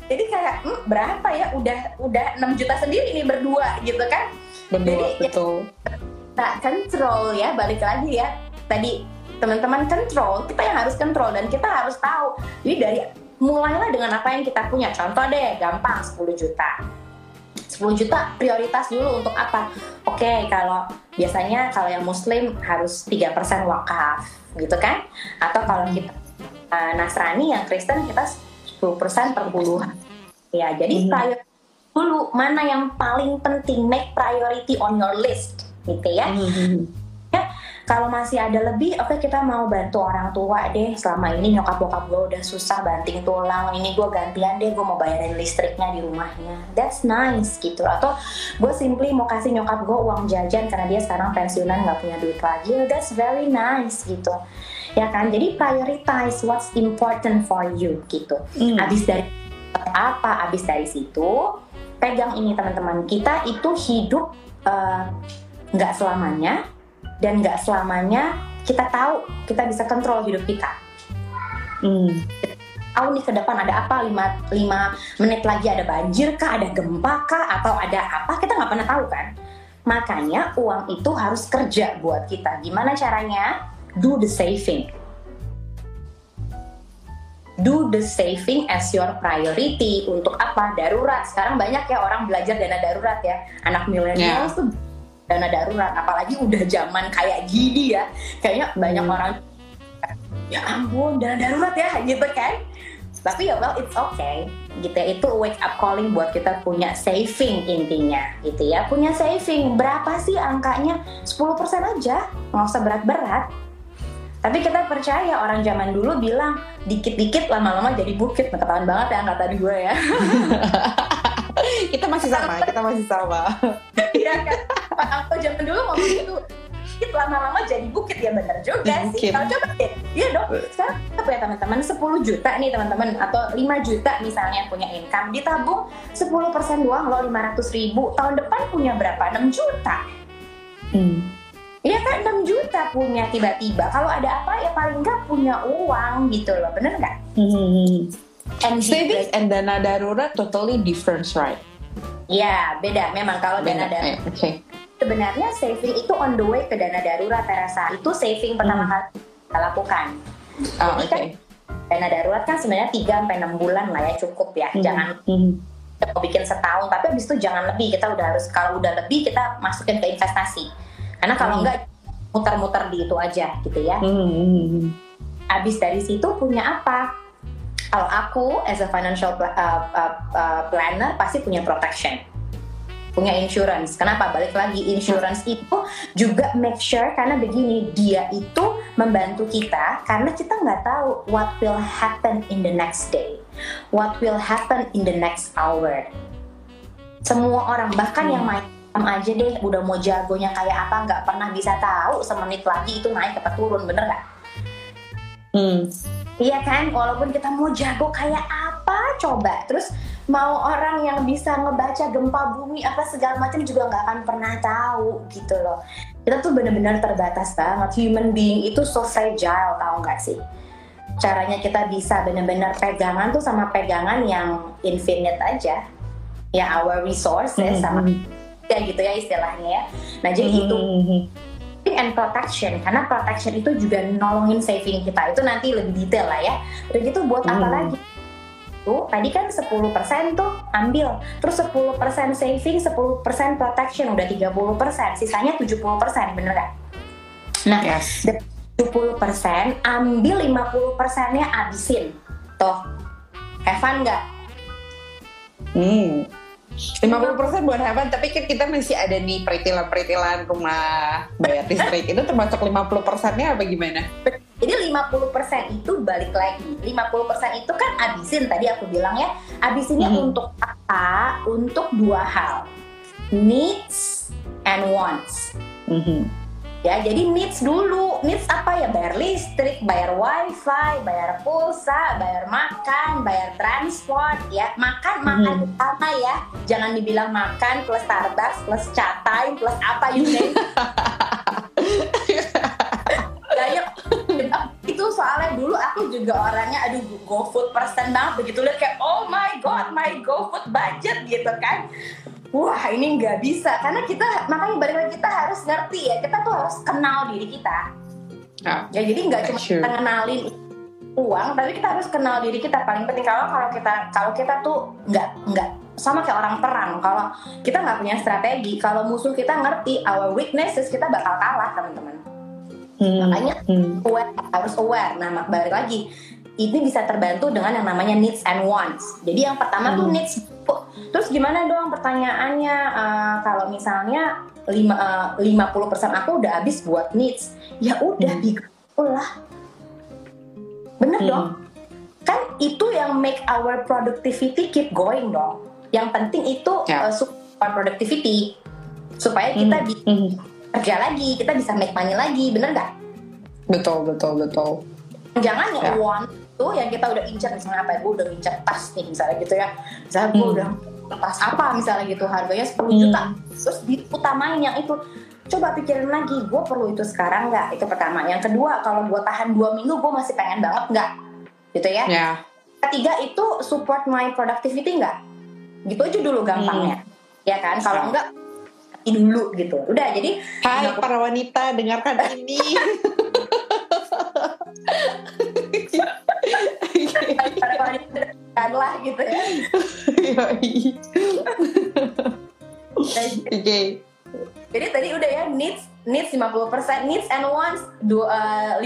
Jadi kayak hmm, berapa ya? Udah udah 6 juta sendiri nih berdua gitu kan. Berdua jadi, betul. tak kontrol ya balik lagi ya. Tadi teman-teman kontrol kita yang harus kontrol dan kita harus tahu. Jadi dari mulailah dengan apa yang kita punya. Contoh deh gampang 10 juta 10 juta prioritas dulu untuk apa? Oke, okay, kalau biasanya kalau yang muslim harus 3% wakaf gitu kan? Atau kalau kita uh, Nasrani yang Kristen kita 10% per puluhan. Ya, jadi hmm. prioritas dulu mana yang paling penting make priority on your list gitu ya. Hmm. Kalau masih ada lebih oke okay, kita mau bantu orang tua deh. Selama ini nyokap bokap gue udah susah banting tulang. Ini gue gantian deh gue mau bayarin listriknya di rumahnya. That's nice gitu. Atau gue simply mau kasih nyokap gue uang jajan karena dia sekarang pensiunan nggak punya duit lagi. That's very nice gitu. Ya kan? Jadi prioritize what's important for you gitu. Mm. abis dari apa abis dari situ pegang ini teman-teman. Kita itu hidup eh, nggak uh, selamanya dan nggak selamanya kita tahu kita bisa kontrol hidup kita. Hmm. Tahu nih ke depan ada apa lima lima menit lagi ada banjir kah, ada gempa kah, atau ada apa kita nggak pernah tahu kan. Makanya uang itu harus kerja buat kita. Gimana caranya? Do the saving. Do the saving as your priority untuk apa? Darurat. Sekarang banyak ya orang belajar dana darurat ya. Anak milenial yeah. tuh dana darurat apalagi udah zaman kayak gini ya. Kayaknya hmm. banyak orang ya ampun dana darurat ya gitu kan. Tapi ya well it's okay. Gitu ya itu wake up calling buat kita punya saving intinya gitu ya. Punya saving berapa sih angkanya? 10% aja nggak usah berat-berat. Tapi kita percaya orang zaman dulu bilang dikit-dikit lama-lama jadi bukit. Ketahuan banget ya angkatan gue ya. Kita masih sama kita masih sama. Iya kan aku zaman dulu ngomong itu lama-lama jadi bukit. Ya bener juga sih. kalau coba deh. Iya dong. Sekarang apa ya teman-teman? 10 juta nih teman-teman. Atau 5 juta misalnya punya income. Ditabung 10% doang loh 500 ribu. Tahun depan punya berapa? 6 juta. Hmm. Iya kan? 6 juta punya tiba-tiba. Kalau ada apa ya paling nggak punya uang gitu loh. Bener nggak? Hmm. And savings and dana darurat totally different right? Ya beda. Memang kalau dana darurat. Eh, okay sebenarnya saving itu on the way ke dana darurat terasa itu saving pertama hmm. kali kita lakukan oh, jadi okay. kan dana darurat kan sebenarnya 3 sampai enam bulan lah ya cukup ya hmm. jangan hmm. mau bikin setahun tapi abis itu jangan lebih kita udah harus kalau udah lebih kita masukin ke investasi karena kalau hmm. enggak muter-muter di itu aja gitu ya hmm. hmm, hmm. abis dari situ punya apa kalau aku as a financial uh, uh, uh, planner pasti punya protection punya insurance. Kenapa? Balik lagi insurance itu juga make sure karena begini dia itu membantu kita karena kita nggak tahu what will happen in the next day, what will happen in the next hour. Semua orang bahkan hmm. yang main aja deh udah mau jagonya kayak apa nggak pernah bisa tahu semenit lagi itu naik atau turun bener nggak? Hmm. Iya kan, walaupun kita mau jago kayak apa coba. Terus mau orang yang bisa ngebaca gempa bumi apa segala macam juga nggak akan pernah tahu gitu loh. Kita tuh bener-bener terbatas banget. Human being itu so fragile tau nggak sih? Caranya kita bisa bener-bener pegangan tuh sama pegangan yang infinite aja. Ya our resources mm -hmm. sama ya gitu ya istilahnya ya. Nah jadi mm -hmm. itu and protection. Karena protection itu juga nolongin saving kita. Itu nanti lebih detail lah ya. Udah gitu buat mm. apa lagi? Tuh tadi kan 10% tuh ambil. Terus 10% saving 10% protection. Udah 30% sisanya 70% bener gak? nah yes. 70% ambil 50% nya abisin. Tuh Evan nggak? Hmm 50% buat heaven, tapi kan kita masih ada nih peritilan-peritilan rumah bayar listrik. itu termasuk 50% nya apa gimana? Jadi 50% itu balik lagi. 50% itu kan abisin tadi aku bilang ya. Abisinnya mm -hmm. untuk apa? Untuk dua hal. Needs and wants. Mm -hmm ya jadi needs dulu. Needs apa ya? Bayar listrik bayar wifi bayar pulsa bayar makan bayar transport ya. Makan makan hmm. apa ya. Jangan dibilang makan plus Starbucks plus chat time plus apa you name ya, itu soalnya dulu aku juga orangnya aduh go food person banget. Begitu lihat kayak oh my god my go food budget gitu kan wah ini nggak bisa karena kita makanya balik lagi kita harus ngerti ya kita tuh harus kenal diri kita yeah. ya jadi nggak cuma sure. kita kenalin uang tapi kita harus kenal diri kita paling penting kalau kalau kita kalau kita tuh nggak nggak sama kayak orang perang kalau kita nggak punya strategi kalau musuh kita ngerti our weaknesses kita bakal kalah teman-teman hmm. makanya hmm. aware harus aware nah balik lagi ini bisa terbantu dengan yang namanya needs and wants. Jadi yang pertama hmm. tuh needs. Terus gimana dong pertanyaannya uh, kalau misalnya lima eh, puluh persen aku udah habis buat needs, ya udah hmm. lah. Bener hmm. dong. Kan itu yang make our productivity keep going dong. Yang penting itu yeah. Ya. uh, support productivity supaya kita hmm. bisa hmm. kerja lagi, kita bisa make money lagi, bener nggak? Betul betul betul. Jangan ya want itu yang kita udah incar misalnya apa ya gue udah incar tas nih misalnya gitu ya. Misalnya gue hmm. udah tas apa misalnya gitu harganya 10 hmm. juta terus diutamain yang itu. Coba pikirin lagi gue perlu itu sekarang nggak? Itu pertama. Yang kedua kalau gue tahan dua minggu gue masih pengen banget nggak? Gitu ya. Yeah. ketiga itu support my productivity nggak? Gitu aja dulu gampangnya. Hmm. ya kan? Kalau enggak dulu gitu. Udah jadi Hai para wanita dengarkan ini lah gitu ya Oke. Jadi tadi udah ya needs needs 50%, needs and wants uh, 50%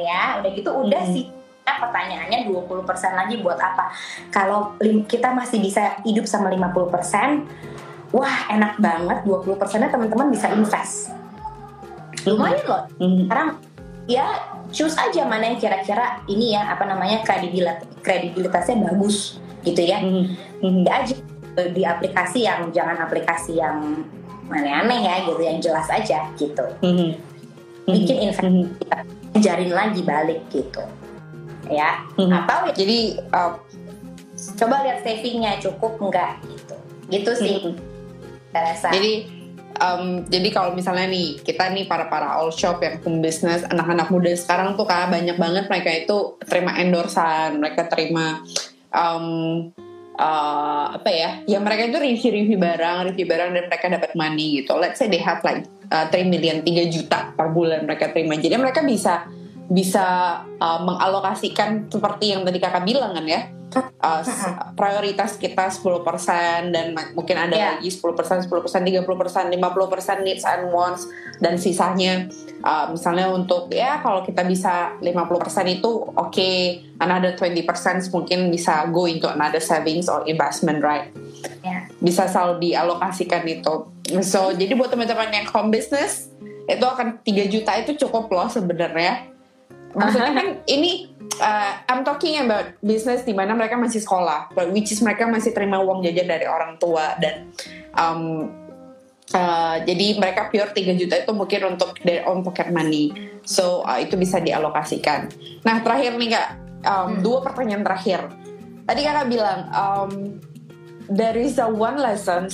ya. Udah gitu udah -hmm. sih pertanyaannya 20% lagi buat apa? Kalau kita masih bisa hidup sama 50%, wah enak banget 20%-nya teman-teman bisa invest. Lumayan loh. Mm -hmm. Sekarang ya choose aja mana yang kira-kira ini ya apa namanya kredibilitas kredibilitasnya bagus gitu ya mm-hmm. aja di aplikasi yang jangan aplikasi yang aneh-aneh ya gitu yang jelas aja gitu mm-hmm. bikin investasi mm-hmm. ajarin lagi balik gitu ya mm-hmm. atau ya, jadi uh, coba lihat savingnya cukup enggak gitu gitu sih mm-hmm. rasa jadi um, jadi kalau misalnya nih kita nih para para all shop yang pembisnis anak-anak muda sekarang tuh kan banyak banget mereka itu terima endorsan mereka terima um, uh, apa ya ya mereka itu review-review barang review barang dan mereka dapat money gitu. Let's say they have like uh, 3 million 3 juta per bulan mereka terima. Jadi mereka bisa bisa uh, mengalokasikan seperti yang tadi kakak bilang kan ya? Uh, prioritas kita 10% dan mungkin ada yeah. lagi 10%, 10%, 30%, 50% needs and wants dan sisanya. Uh, misalnya untuk ya kalau kita bisa 50% itu oke okay, another 20% mungkin bisa go into another savings or investment right? Yeah. bisa selalu dialokasikan itu. So jadi buat teman-teman yang home business itu akan 3 juta itu cukup loh sebenarnya maksudnya kan ini uh, I'm talking about business di mana mereka masih sekolah, which is mereka masih terima uang jajan dari orang tua dan um, uh, jadi mereka pure 3 juta itu mungkin untuk their own pocket money, so uh, itu bisa dialokasikan. Nah terakhir nih kak, um, hmm. dua pertanyaan terakhir. tadi kakak bilang um, there is a one lesson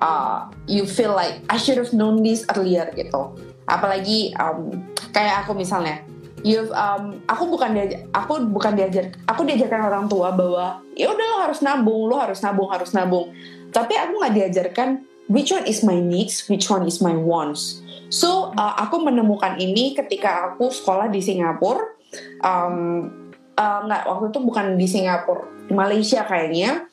uh, you feel like I should have known this earlier gitu. Apalagi um, kayak aku misalnya, you've um, aku bukan diajar, aku bukan diajar, aku diajarkan orang tua bahwa ya udah lo harus nabung, lo harus nabung, harus nabung. Tapi aku nggak diajarkan which one is my needs, which one is my wants. So uh, aku menemukan ini ketika aku sekolah di Singapura. Um, uh, nggak waktu itu bukan di Singapura, Malaysia kayaknya.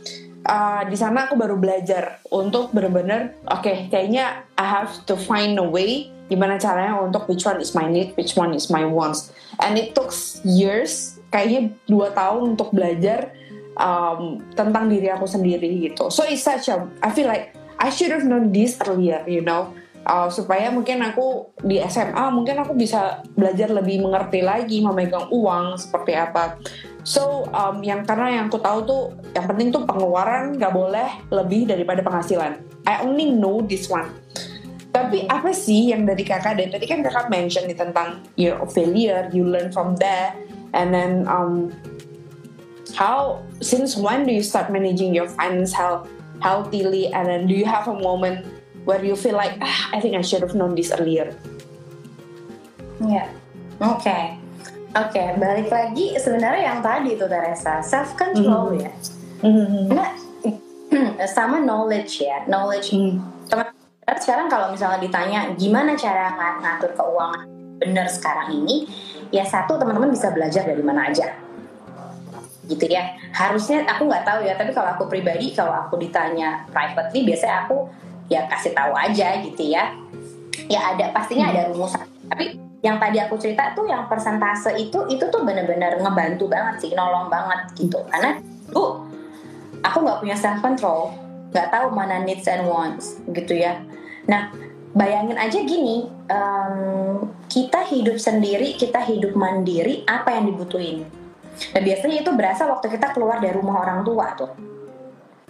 Uh, di sana aku baru belajar untuk benar-benar oke okay, kayaknya I have to find a way gimana caranya untuk which one is my need, which one is my wants. And it took years, kayaknya dua tahun untuk belajar um, tentang diri aku sendiri gitu. So it's such a, I feel like I should have known this earlier, you know uh, supaya mungkin aku di SMA mungkin aku bisa belajar lebih mengerti lagi memegang uang seperti apa. So um, yang karena yang aku tahu tuh yang penting tuh pengeluaran nggak boleh lebih daripada penghasilan. I only know this one. Tapi apa sih yang dari kakak dan tadi kan kakak mention nih tentang your failure, you learn from that, and then um, how since when do you start managing your finance health healthily, and then do you have a moment where you feel like ah, I think I should have known this earlier. Ya, yeah. oke, okay. oke. Okay. Balik lagi sebenarnya yang tadi itu Teresa self control mm -hmm. ya. Mm -hmm. Nah, sama knowledge ya, knowledge. Mm. Teman sekarang kalau misalnya ditanya gimana cara ng ngatur keuangan benar sekarang ini, ya satu teman-teman bisa belajar dari mana aja gitu ya harusnya aku nggak tahu ya tapi kalau aku pribadi kalau aku ditanya privately biasanya aku ya kasih tahu aja gitu ya. Ya ada pastinya ada rumusan. Tapi yang tadi aku cerita tuh yang persentase itu itu tuh bener-bener ngebantu banget sih nolong banget gitu. Karena bu aku nggak punya self control. Nggak tahu mana needs and wants gitu ya. Nah bayangin aja gini um, kita hidup sendiri kita hidup mandiri apa yang dibutuhin? Nah biasanya itu berasa waktu kita keluar dari rumah orang tua tuh.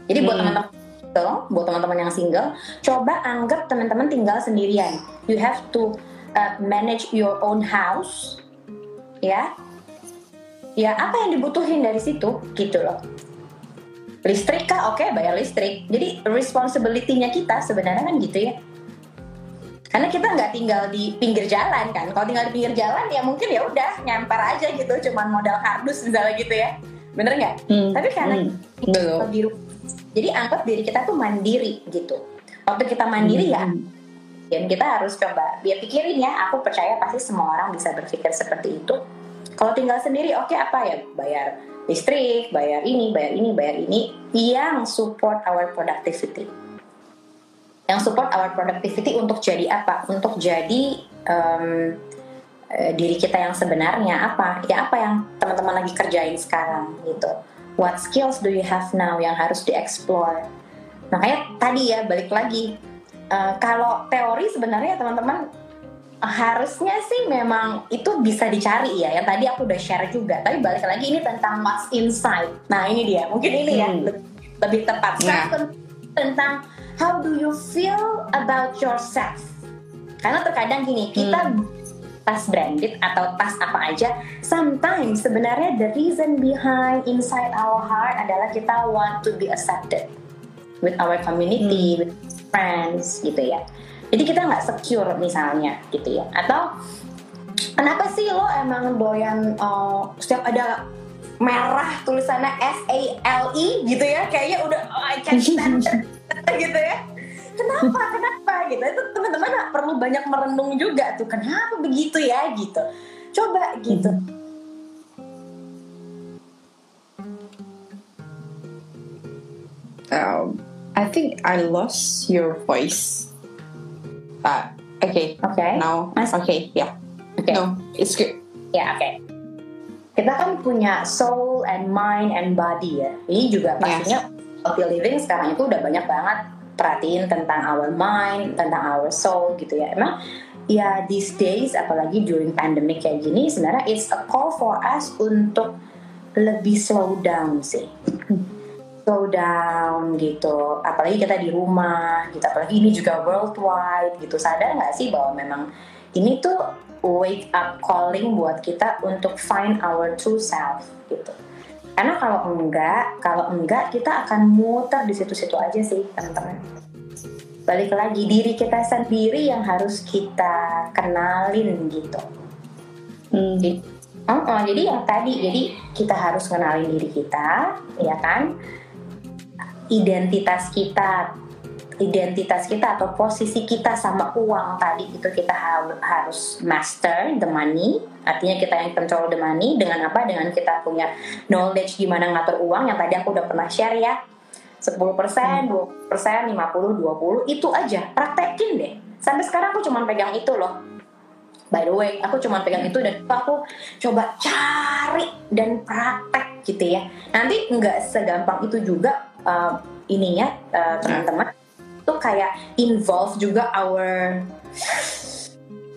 Jadi buat hmm. teman-teman single, buat teman-teman yang single, coba anggap teman-teman tinggal sendirian. You have to uh, manage your own house, ya. Ya apa yang dibutuhin dari situ, gitu loh. Listrik kah? Oke, okay, bayar listrik. Jadi responsibility-nya kita sebenarnya kan gitu ya. Karena kita nggak tinggal di pinggir jalan kan. Kalau tinggal di pinggir jalan ya mungkin ya udah nyampar aja gitu, cuman modal kardus misalnya gitu ya. Bener nggak? Hmm. Tapi karena hmm. di rumah jadi anggap diri kita tuh mandiri gitu. Waktu kita mandiri ya, hmm. ya, dan kita harus coba biar pikirin ya. Aku percaya pasti semua orang bisa berpikir seperti itu. Kalau tinggal sendiri, oke okay, apa ya bayar listrik, bayar ini, bayar ini, bayar ini yang support our productivity. Yang support our productivity untuk jadi apa? Untuk jadi um, diri kita yang sebenarnya apa? Ya apa yang teman-teman lagi kerjain sekarang gitu what skills do you have now yang harus dieksplor makanya tadi ya balik lagi. Uh, kalau teori sebenarnya teman-teman harusnya sih memang itu bisa dicari ya. Yang tadi aku udah share juga. Tapi balik lagi ini tentang what's inside nah ini dia. Mungkin ini ya hmm. lebih, lebih tepat. Nah. tentang how do you feel about yourself? Karena terkadang gini kita hmm tas branded atau tas apa aja sometimes sebenarnya the reason behind inside our heart adalah kita want to be accepted with our community hmm. with friends gitu ya. Jadi kita nggak secure misalnya gitu ya. Atau kenapa sih lo emang doyan uh, setiap ada merah tulisannya S A L E gitu ya? Kayaknya udah oh, I can't stand gitu ya kenapa? Kenapa? Gitu. Itu teman-teman perlu banyak merenung juga tuh. Kenapa begitu ya? Gitu. Coba gitu. Um, I think I lost your voice. Uh, okay. Okay. Now okay yeah. Okay. No it's good. Yeah, oke okay. kita kan punya soul and mind and body ya. Ini juga pastinya yes. healthy living sekarang itu udah banyak banget perhatiin tentang our mind, tentang our soul gitu ya. Emang ya these days apalagi during pandemic kayak gini sebenarnya it's a call for us untuk lebih slow down sih. Slow down gitu. Apalagi kita di rumah gitu. Apalagi ini juga worldwide gitu. Sadar nggak sih bahwa memang ini tuh wake up calling buat kita untuk find our true self gitu. Karena kalau enggak kalau enggak kita akan muter di situ-situ aja sih teman-teman balik lagi diri kita sendiri yang harus kita kenalin gitu hmm. jadi, uh -uh, jadi yang tadi jadi kita harus kenalin diri kita ya kan identitas kita identitas kita atau posisi kita sama uang tadi itu kita ha harus master the money. Artinya kita yang control the money. Dengan apa? Dengan kita punya knowledge gimana ngatur uang yang tadi aku udah pernah share ya. 10%, 20%, 50, 20 itu aja. Praktekin deh. Sampai sekarang aku cuma pegang itu loh. By the way aku cuma pegang itu dan aku coba cari dan praktek gitu ya. Nanti nggak segampang itu juga uh, ininya uh, teman-teman tuh kayak involve juga our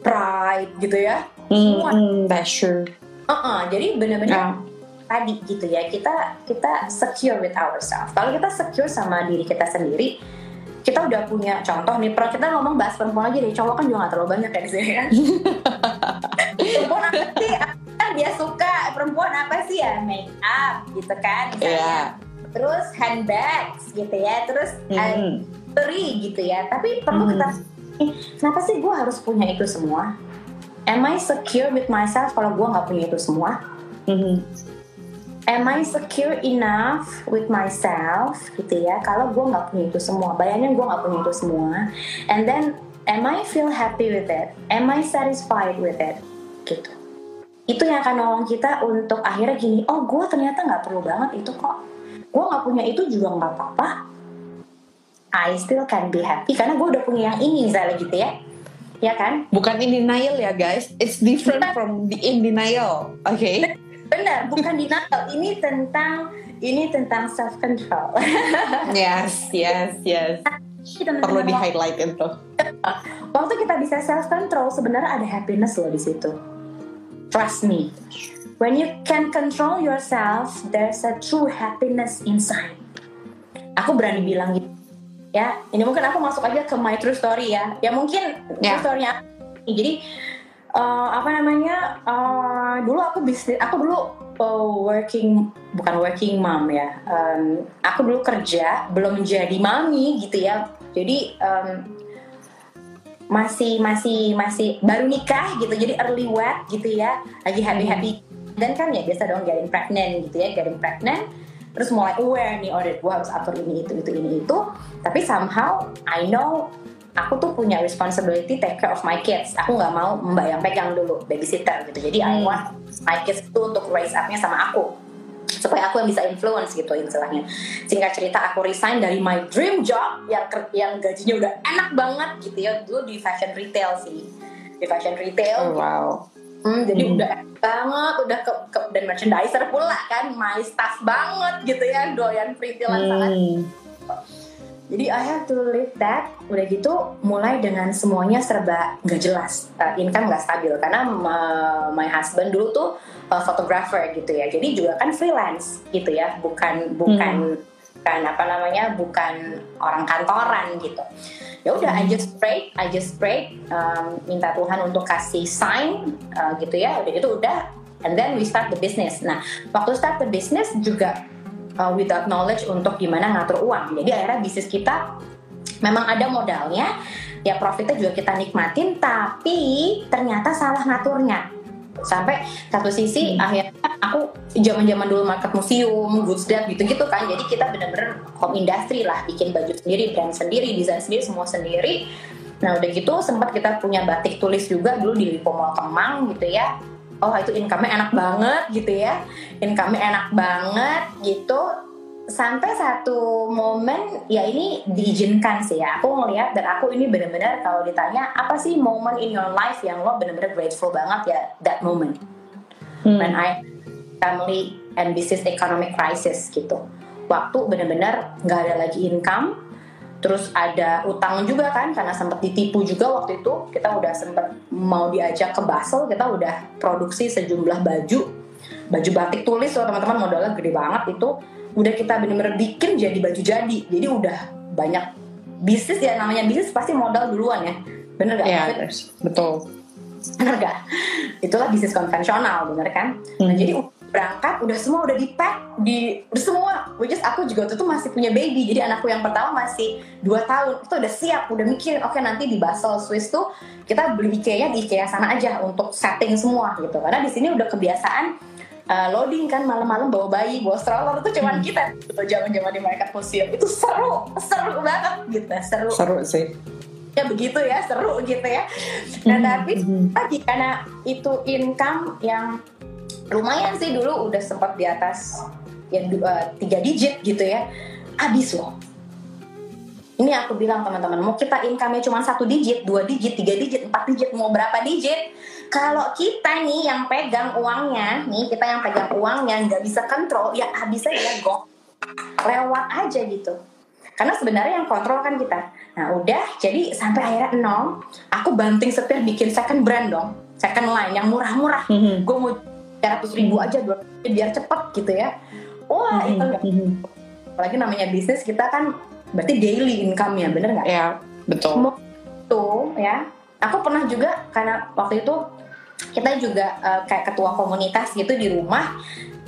pride gitu ya. Mm, mm, that's sure. Uh -uh, jadi benar-benar yeah. tadi gitu ya kita kita secure with ourselves. Kalau kita secure sama diri kita sendiri, kita udah punya contoh nih. Pro kita ngomong bahas perempuan aja deh, cowok kan juga gak terlalu banyak ya di sini kan. perempuan apa sih? Kan dia suka perempuan apa sih ya make up gitu kan? Misalnya. Yeah. Terus handbags gitu ya, terus mm beri gitu ya. Tapi perlu hmm. kita kenapa sih gue harus punya itu semua? Am I secure with myself kalau gue nggak punya itu semua? Hmm. am I secure enough with myself gitu ya? Kalau gue nggak punya itu semua bayangin gue nggak punya itu semua and then am I feel happy with it? Am I satisfied with it? Gitu. Itu yang akan nolong kita untuk akhirnya gini oh gue ternyata nggak perlu banget itu kok. Gue nggak punya itu juga nggak apa-apa I still can be happy karena gue udah punya yang ini misalnya gitu ya. Ya kan? Bukan in denial ya guys. It's different bukan. from the in denial oke okay? benar bukan denial. Ini tentang ini tentang self control yes yes. Yes perlu di highlight itu. Waktu kita bisa self control sebenarnya ada happiness loh di situ. Trust me. When you can control yourself there's a true happiness inside. Aku berani bilang gitu ya ini mungkin aku masuk aja ke my true story ya. Ya mungkin yeah. true storynya jadi uh, apa namanya uh, dulu aku bisnis aku dulu uh, working bukan working mom ya. Um, aku dulu kerja belum menjadi mami gitu ya. Jadi um, masih masih masih baru nikah gitu. Jadi early wed gitu ya. Lagi happy happy dan kan ya biasa dong getting pregnant gitu ya getting pregnant terus mulai aware nih oh gue harus atur ini itu itu ini itu. Tapi somehow I know aku tuh punya responsibility take care of my kids. Aku nggak mau mbak yang pegang dulu babysitter gitu. Jadi hmm. I want my kids tuh untuk raise upnya sama aku. Supaya aku yang bisa influence gitu istilahnya. Singkat cerita aku resign dari my dream job yang yang gajinya udah enak banget gitu ya. Dulu di fashion retail sih. Di fashion retail oh, wow Hmm, jadi hmm. udah banget, udah ke, ke dan merchandiser pula kan, my staff banget gitu ya, doyan perintilan hmm. sangat. Jadi I have to live that. Udah gitu mulai dengan semuanya serba nggak jelas, uh, income nggak stabil karena uh, my husband dulu tuh uh, photographer gitu ya. Jadi juga kan freelance gitu ya, bukan bukan hmm. Bukan apa namanya, bukan orang kantoran gitu. Ya udah I just pray I just pray um, minta Tuhan untuk kasih sign uh, gitu ya. Udah itu udah and then we start the business. Nah waktu start the business juga uh, without knowledge untuk gimana ngatur uang. Jadi akhirnya bisnis kita memang ada modalnya ya profitnya juga kita nikmatin tapi ternyata salah ngaturnya sampai satu sisi hmm. akhirnya aku zaman zaman dulu market museum goods that gitu gitu kan. Jadi kita bener-bener home industry lah bikin baju sendiri brand sendiri desain sendiri semua sendiri. Nah udah gitu sempat kita punya batik tulis juga dulu di Lipo Mall Kemang gitu ya. Oh itu income-nya enak banget gitu ya. Income-nya enak banget gitu sampai satu momen ya ini diizinkan sih ya. Aku ngelihat dan aku ini benar-benar kalau ditanya apa sih momen in your life yang lo benar-benar grateful banget ya that moment? Hmm. when I family and business economic crisis gitu. Waktu benar-benar nggak ada lagi income terus ada utang juga kan karena sempat ditipu juga waktu itu. Kita udah sempat mau diajak ke Basel kita udah produksi sejumlah baju. Baju batik tulis loh teman-teman modalnya gede banget itu udah kita bener-bener bikin jadi baju jadi jadi udah banyak bisnis ya namanya bisnis pasti modal duluan ya bener gak? Iya betul bener gak? itulah bisnis konvensional bener kan? Nah, hmm. Nah jadi berangkat udah semua udah di pack di udah semua which is aku juga itu masih punya baby jadi anakku yang pertama masih dua tahun itu udah siap udah mikirin oke okay, nanti di Basel Swiss tuh kita beli IKEA di IKEA sana aja untuk setting semua gitu karena di sini udah kebiasaan uh, loading kan malam-malam bawa bayi bawa stroller itu cuman hmm. kita gitu zaman-zaman di market museum. Itu seru seru banget gitu seru. Seru sih. Ya begitu ya seru gitu ya. Nah tapi lagi karena itu income yang lumayan sih dulu udah sempat di atas yang uh, tiga digit gitu ya. Habis loh. Ini aku bilang teman-teman mau kita income-nya cuma satu digit dua digit tiga digit empat digit mau berapa digit kalau kita nih yang pegang uangnya nih kita yang pegang uangnya nggak bisa kontrol ya habis aja go lewat aja gitu. Karena sebenarnya yang kontrol kan kita. Nah udah jadi sampai akhirnya nol aku banting setir bikin second brand dong. Second line yang murah-murah. Mm -hmm. gue mau 300 ribu aja dua biar cepet gitu ya. Wah mm -hmm. itu enggak apalagi namanya bisnis kita kan berarti daily income ya bener nggak? Ya betul. Tuh ya aku pernah juga karena waktu itu kita juga uh, kayak ketua komunitas gitu di rumah.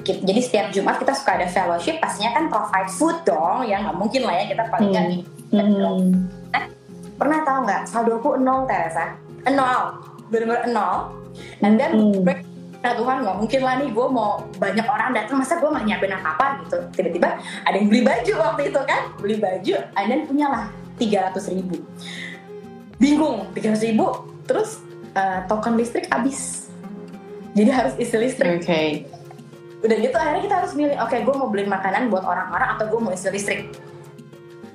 Jadi setiap Jumat kita suka ada fellowship pastinya kan provide food dong. Ya nggak mungkin lah ya kita paling kan hmm. hmm. nah, pernah tahu nggak? Saldo aku nol Teresa. Nol. Benar-benar nol. Dan dan hmm. nah Tuhan nggak mungkin lah nih gue mau banyak orang datang masa gue nggak nyiapin apa apa gitu. Tiba-tiba ada yang beli baju waktu itu kan. Beli baju dan punyalah tiga ratus ribu bingung tiga ratus ribu terus uh, token listrik habis. Jadi harus isi listrik. Okay udah gitu akhirnya kita harus milih oke okay, gue mau beli makanan buat orang-orang atau gue mau isi listrik.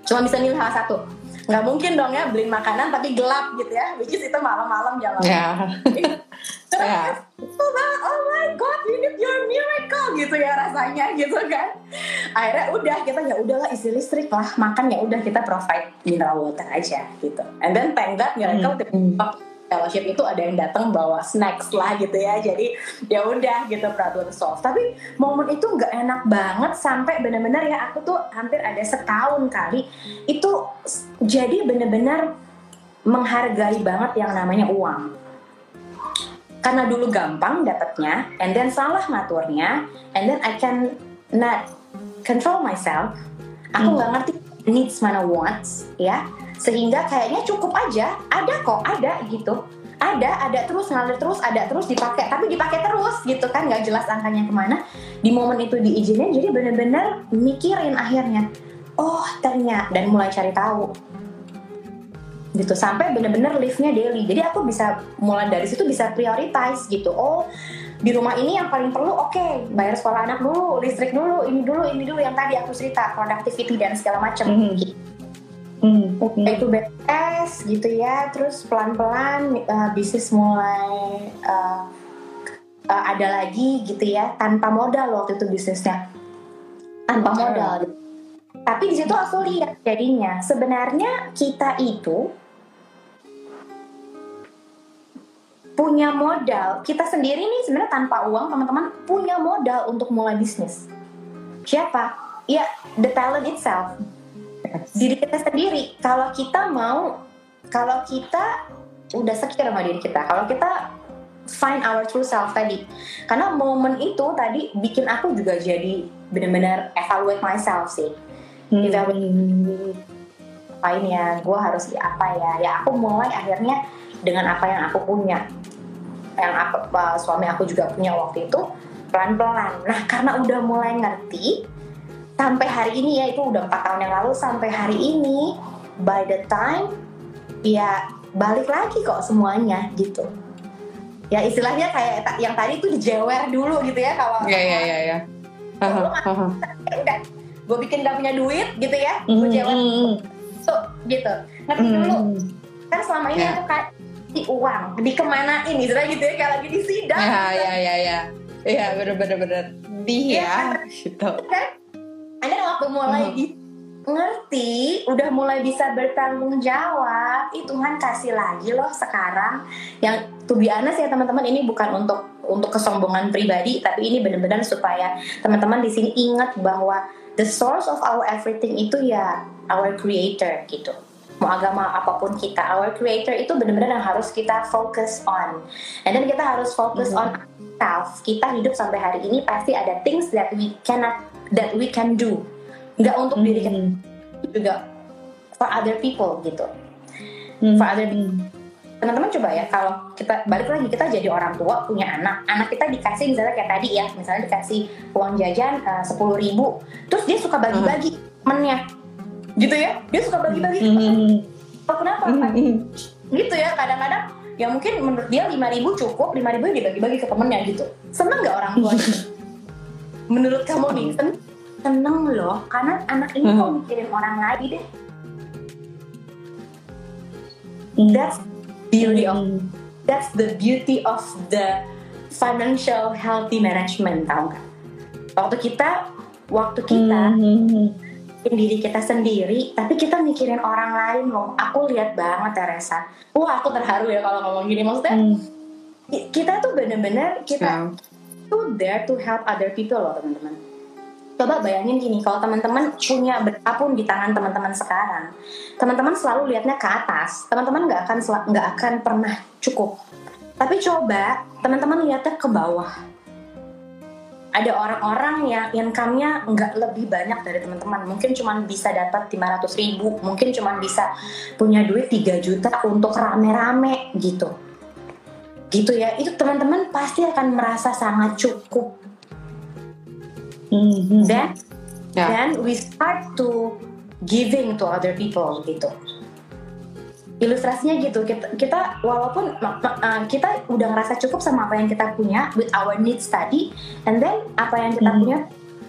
Cuma bisa milih salah satu. Nggak mungkin dong ya beli makanan tapi gelap gitu ya which is itu malam-malam jalan. Yeah. yeah. Gitu ya rasanya gitu kan. Akhirnya udah kita ya udahlah isi listrik lah. Makan ya udah kita provide mineral water aja gitu. And then thank god miracle hmm. fellowship itu ada yang datang bawa snacks lah gitu ya. Jadi ya udah gitu problem solve tapi momen itu nggak enak banget sampai benar-benar ya aku tuh hampir ada setahun kali itu jadi benar-benar menghargai banget yang namanya uang karena dulu gampang dapatnya and then salah ngaturnya and then I can not control myself. Aku hmm. nggak hmm. ngerti needs mana wants ya. Sehingga kayaknya cukup aja. Ada kok ada gitu. Ada ada terus ngalir terus ada terus dipakai. Tapi dipakai terus gitu kan nggak jelas angkanya ke mana. Di momen itu diizinin jadi bener-bener mikirin akhirnya. Oh ternyata dan mulai cari tahu gitu. Sampai bener-bener liftnya daily. Jadi aku bisa mulai dari situ bisa prioritize gitu. Oh di rumah ini yang paling perlu oke okay, bayar sekolah anak dulu listrik dulu ini dulu ini dulu. Yang tadi aku cerita productivity dan segala macam. Mm -hmm. gitu Hmm. itu beres gitu ya, terus pelan-pelan uh, bisnis mulai uh, uh, ada lagi gitu ya, tanpa modal waktu itu bisnisnya, tanpa modal. Gitu. Tapi di situ aku lihat jadinya. Sebenarnya kita itu punya modal. Kita sendiri nih sebenarnya tanpa uang teman-teman punya modal untuk mulai bisnis. Siapa? Ya, the talent itself diri kita sendiri kalau kita mau kalau kita udah secure sama diri kita kalau kita find our true self tadi karena momen itu tadi bikin aku juga jadi benar-benar evaluate myself sih hmm. evaluate apain ya gue harus di apa ya ya aku mulai akhirnya dengan apa yang aku punya yang aku, uh, suami aku juga punya waktu itu pelan-pelan. Nah karena udah mulai ngerti sampai hari ini ya itu udah empat tahun yang lalu sampai hari ini by the time ya balik lagi kok semuanya gitu. Ya istilahnya kayak yang tadi tuh dijewer dulu gitu ya kalau ya ya ya ya udah gue bikin gak punya duit gitu ya gue mm-hmm, jewer. mm-hmm. so gitu. Ngerti mm. dulu. kan selama ini yeah. aku uang. Di ke mana ini? Istilahnya gitu ya kayak lagi di sidang. Ya ya ya ya. Iya bener bener di ya, ya gitu. Kan anda waktu mulai hmm. ngerti, udah mulai bisa bertanggung jawab, itu Tuhan kasih lagi loh sekarang. Yang to be honest ya teman-teman ini bukan untuk untuk kesombongan pribadi, tapi ini benar-benar supaya teman-teman di sini ingat bahwa the source of our everything itu ya our creator gitu. Mau agama apa pun kita our creator itu benar-benar yang harus kita focus on. And then kita harus fokus mm -hmm. on self kita hidup sampai hari ini pasti ada things that we cannot that we can do. Nggak untuk mm -hmm. diri kita juga. For other people gitu. Mm -hmm. for other people. Teman-teman coba ya kalau kita balik lagi kita jadi orang tua punya anak. Anak kita dikasih misalnya kayak tadi ya misalnya dikasih uang jajan eh, sepuluh ribu terus dia suka bagi-bagi temennya gitu ya? Dia suka bagi-bagi mm -hmm. oh, kenapa? Mm -hmm. gitu ya kadang-kadang ya mungkin menurut dia lima ribu cukup lima ribu dibagi-bagi ke temennya gitu. Seneng nggak orang tua menurut kamu nih seneng loh karena anak ini kok mikirin orang lagi deh. That's beauty of that's the beauty of the financial healthy management tau gak? Waktu kita waktu kita mm-hmm. Diri kita sendiri, tapi kita mikirin orang lain loh. Aku lihat banget Teresa. Wah aku terharu ya kalau ngomong gini maksudnya. Mm. Kita tuh bener-bener kita yeah. tuh there to help other people loh teman-teman coba bayangin gini kalau teman-teman punya berapapun di tangan teman-teman sekarang teman-teman selalu lihatnya ke atas teman-teman nggak akan nggak akan pernah cukup tapi coba teman-teman lihatnya ke bawah ada orang-orang yang income-nya nggak lebih banyak dari teman-teman mungkin cuma bisa dapat 500 ribu mungkin cuma bisa punya duit 3 juta untuk rame-rame gitu gitu ya itu teman-teman pasti akan merasa sangat cukup mm-hmm. then yeah. then we start to giving to other people gitu ilustrasinya gitu. Kita, kita walaupun uh, kita udah ngerasa cukup sama apa yang kita punya with our needs tadi and then apa yang kita mm-hmm. punya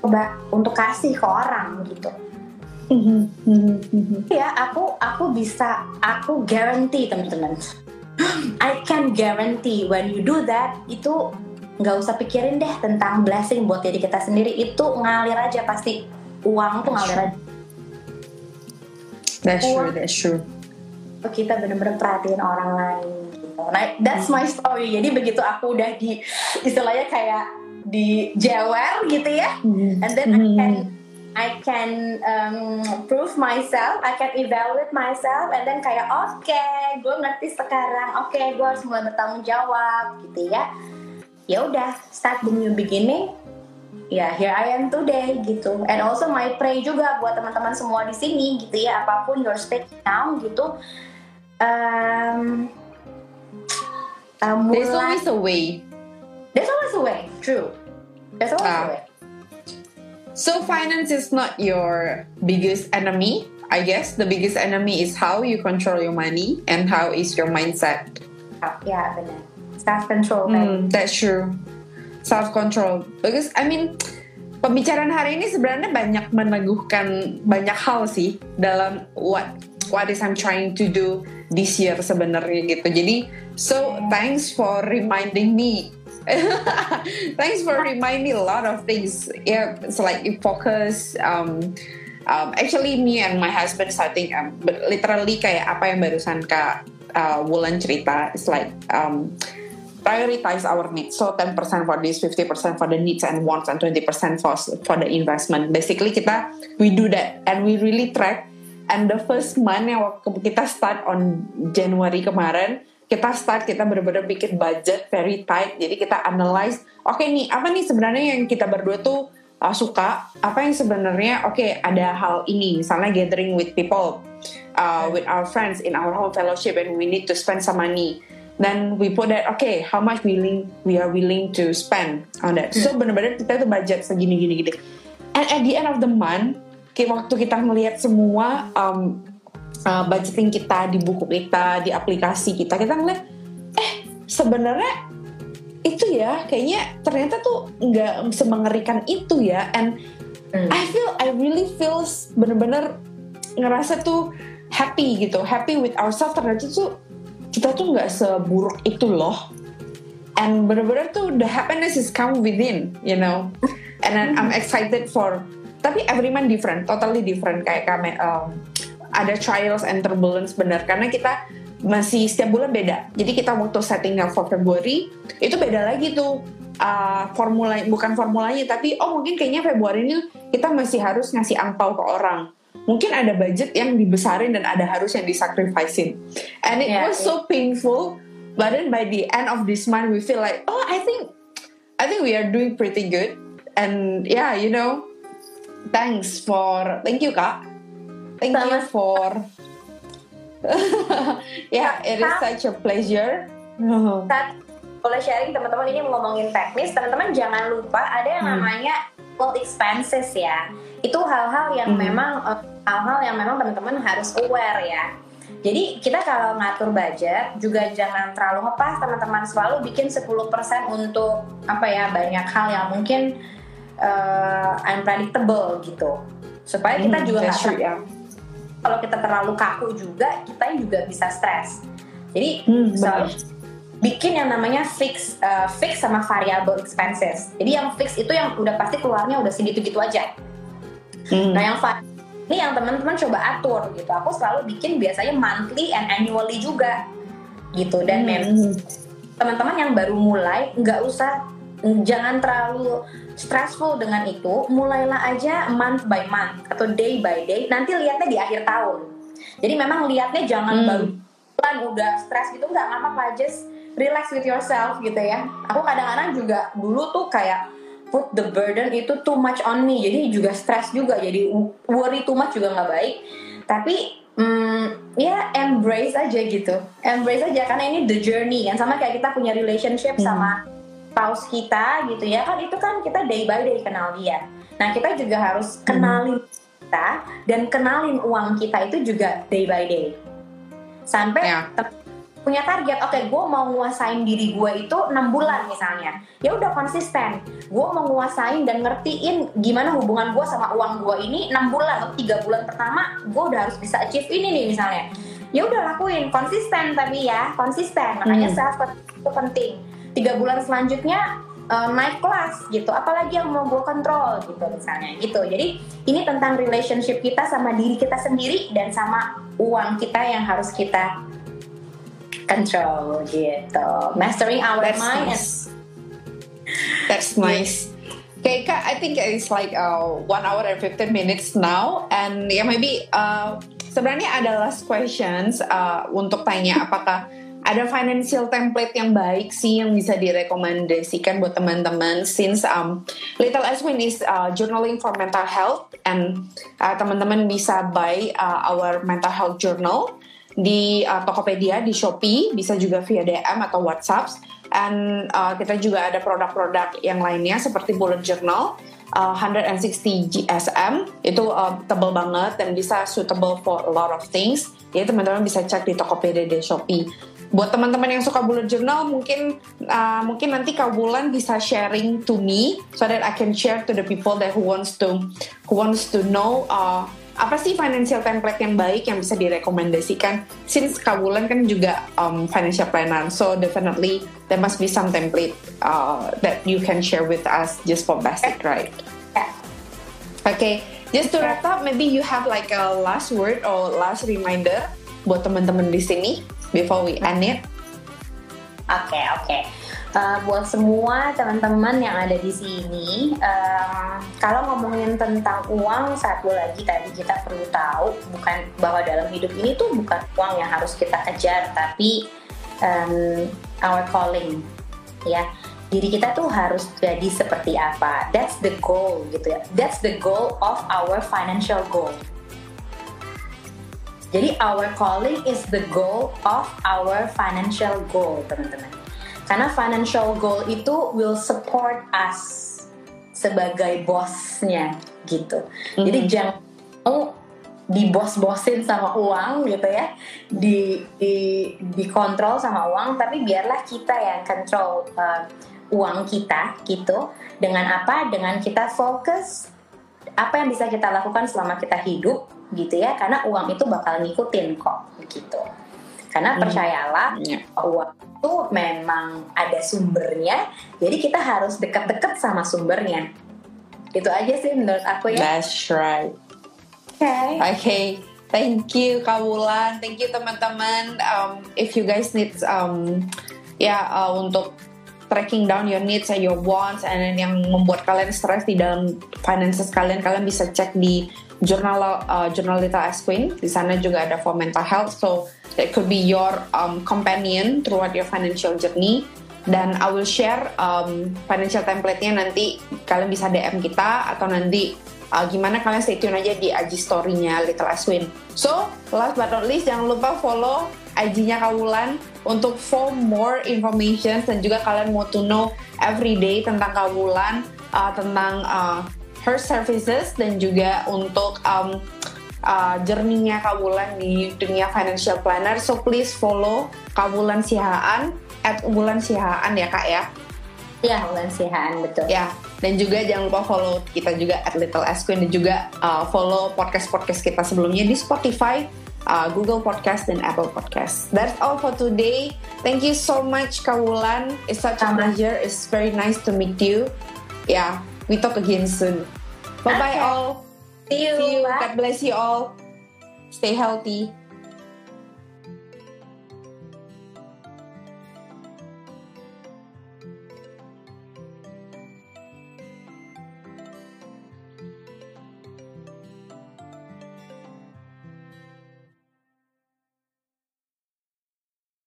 coba untuk kasih ke orang gitu. Mm-hmm. Mm-hmm. ya aku aku bisa aku guarantee teman-teman. I can guarantee when you do that itu nggak usah pikirin deh tentang blessing buat diri kita sendiri. Itu ngalir aja pasti. Uang tuh ngalir aja. That's true that's true kita bener-bener perhatiin orang lain gitu. nah that's my story. Jadi begitu aku udah di istilahnya kayak di jewer gitu ya mm-hmm. and then I mm-hmm. can I can um, prove myself, I can evaluate myself, and then kayak oke, okay, gue ngerti sekarang, oke, okay, gue harus mulai bertanggung jawab, gitu ya. Ya udah start the new beginning. Ya here I am today gitu. And also my pray juga buat teman-teman semua di sini gitu ya. Apa pun your state now gitu um, uh, mulai, there's always a way. There's always a way. True. There's always uh, a way. So finance is not your biggest enemy I guess. The biggest enemy is how you control your money and how is your mindset. Ya benar self control hmm, that's true. Self control because I mean pembicaraan hari ini sebenarnya banyak meneguhkan banyak hal sih dalam what what is I'm trying to do this year sebenarnya gitu jadi so thanks for reminding me thanks for reminding a lot of things yeah it's like you focus um, um, actually me and my husband starting um, literally kayak apa yang barusan kak uh, Wulan cerita it's like um, prioritize our needs. So 10% for this, 50% for the needs and wants, and 20% for for the investment. Basically kita we do that and we really track. And the first month yang waktu kita start on January kemarin, kita start kita benar-benar bikin budget very tight. Jadi kita analyze, oke okay nih apa nih sebenarnya yang kita berdua tuh uh, suka, apa yang sebenarnya oke okay, ada hal ini, misalnya gathering with people, uh, with our friends in our home fellowship, and we need to spend some money. Then we put that okay how much willing we are willing to spend on that? So hmm. benar-benar kita tuh budget segini gini gini. And at the end of the month kayak waktu kita melihat semua um, uh, budgeting kita di buku kita di aplikasi kita kita ngeliat eh sebenarnya itu ya kayaknya ternyata tuh nggak semengerikan itu ya. And hmm. I feel I really feels bener-bener ngerasa tuh happy gitu happy with ourselves. Ternyata tuh kita tuh nggak seburuk itu loh. And bener-bener tuh the happiness is come within you know. And then I'm excited for tapi everyone different totally different. Kayak kami um, ada trials and turbulence bener. Karena kita masih setiap bulan beda. Jadi kita waktu settingnya for February itu beda lagi tuh uh, formula bukan formulanya tapi oh mungkin kayaknya Februari ini kita masih harus ngasih angpau ke orang. Mungkin ada budget yang dibesarin dan ada harus yang disacrificein and it Yeah, was so painful but then by the end of this month we feel like oh I think I think we are doing pretty good. And yeah you know thanks for thank you kak. Thank you Sama- for. Yeah it is such a pleasure. Saat boleh sharing teman-teman ini ngomongin teknis. Teman-teman jangan lupa ada yang Hmm. namanya well expenses ya. Itu hal-hal yang Hmm. memang eh, hal-hal yang memang teman-teman harus aware ya. Jadi kita kalau ngatur budget juga jangan terlalu ngepas. Teman-teman selalu bikin 10% untuk apa ya banyak hal yang mungkin eh, unpredictable gitu supaya kita Hmm, juga nggak true, yeah. kalau kita terlalu kaku juga kita juga bisa stres jadi Hmm, benar. bikin yang namanya fix uh, fix sama variable expenses. Jadi yang fix itu yang udah pasti keluarnya udah segitu-gitu aja. Hmm. Nah yang va- ini yang teman-teman coba atur gitu. Aku selalu bikin biasanya monthly and annually juga gitu. Dan memang Hmm. teman-teman yang baru mulai nggak usah jangan terlalu stressful dengan itu. Mulailah aja month by month atau day by day. Nanti lihatnya di akhir tahun. Jadi memang lihatnya jangan Hmm. baru bulan udah stres gitu nggak apa-apa just relax with yourself gitu ya. Aku kadang-kadang juga dulu tuh kayak put the burden itu too much on me jadi juga stres juga jadi worry too much juga nggak baik. Tapi hmm, ya embrace aja gitu, embrace aja karena ini the journey kan sama kayak kita punya relationship Hmm. sama spouse kita gitu ya kan itu kan kita day by day kenal dia. Nah kita juga harus kenalin kita dan kenalin uang kita itu juga day by day. Sampai Ya. punya target oke gue mau nguasain diri gue itu enam bulan misalnya. Ya udah konsisten. Gue mau nguasain dan ngertiin gimana hubungan gue sama uang gue ini enam bulan atau tiga bulan pertama gue udah harus bisa achieve ini nih misalnya. Ya udah lakuin konsisten tapi ya konsisten. Makanya Hmm. self itu penting tiga bulan selanjutnya eh, naik kelas gitu. Apalagi yang mau gue kontrol gitu misalnya gitu. Jadi ini tentang relationship kita sama diri kita sendiri dan sama uang kita yang harus kita control gitu. Mastering our That's mind and nice. That's nice. Okay, Kak, I think it's like uh, one hour and 15 minutes now, and yeah, maybe uh, sebenarnya ada last questions uh, untuk tanya apakah ada financial template yang baik sih yang bisa direkomendasikan buat teman-teman since um, Little Aswin is uh, journaling for mental health and uh, teman-teman bisa buy uh, our mental health journal di uh, Tokopedia, di Shopee, bisa juga via DM atau WhatsApp. And uh, kita juga ada produk-produk yang lainnya seperti bullet journal, uh, 160 GSM itu uh, tebal banget dan bisa suitable for a lot of things. Jadi teman-teman bisa cek di Tokopedia di Shopee. Buat teman-teman yang suka bullet journal, mungkin uh, mungkin nanti Kak Bulan bisa sharing to me so that I can share to the people that who wants to who wants to know uh, apa sih financial template yang baik yang bisa direkomendasikan. Since Kak Wulan kan juga um, financial planner so definitely there must be some template uh, that you can share with us just for basic right? Okay just to wrap up maybe you have like a last word or last reminder buat teman-teman di sini before we end it Oke oke. Uh, buat semua teman-teman yang ada di sini, um, kalau ngomongin tentang uang, satu lagi tadi kita perlu tahu bukan bahwa dalam hidup ini tuh bukan uang yang harus kita kejar, tapi um, our calling, ya. Diri kita tuh harus jadi seperti apa. That's the goal gitu ya. That's the goal of our financial goal. Jadi our calling is the goal of our financial goal, teman-teman. Karena financial goal itu will support us sebagai bosnya gitu. Jadi Mhm. jangan mau dibos-bosin sama uang gitu ya, di di dikontrol sama uang, tapi biarlah kita yang control uh, uang kita gitu. Dengan apa? Dengan kita fokus apa yang bisa kita lakukan selama kita hidup gitu ya karena uang itu bakal ngikutin kok gitu karena Hmm. percayalah Ya. uang itu memang ada sumbernya jadi kita harus deket-deket sama sumbernya itu aja sih menurut aku ya that's right oke Okay, thank you Kawulan, thank you teman-teman. Um, if you guys need um, ya uh, untuk tracking down your needs and your wants and yang membuat kalian stres di dalam finances kalian, kalian bisa cek di jurnal uh, jurnal Little S Queen. Di sana juga ada for mental health. So that could be your um, companion throughout your financial journey. Dan I will share um, financial template-nya nanti kalian bisa DM kita atau nanti uh, gimana kalian stay tune aja di IG story-nya Little Aswin. So, last but not least, jangan lupa follow IG-nya Kawulan untuk for more information dan juga kalian mau to know every day tentang Kawulan, uh, tentang uh, her services dan juga untuk um, uh, journey-nya Kawulan di dunia financial planner. So please follow Kawulan Sihaan at Bulan Sihaan ya kak ya. Iya Bulan Sihaan betul. Ya dan juga jangan lupa follow kita juga at Little S Queen dan juga uh, follow podcast podcast kita sebelumnya di Spotify, uh, Google Podcast dan Apple Podcast. That's all for today. Thank you so much Kawulan. It's such a pleasure. It's very nice to meet you. Yeah, we talk again soon. Bye bye Okay. all. See you. See you. God bless you all. Stay healthy.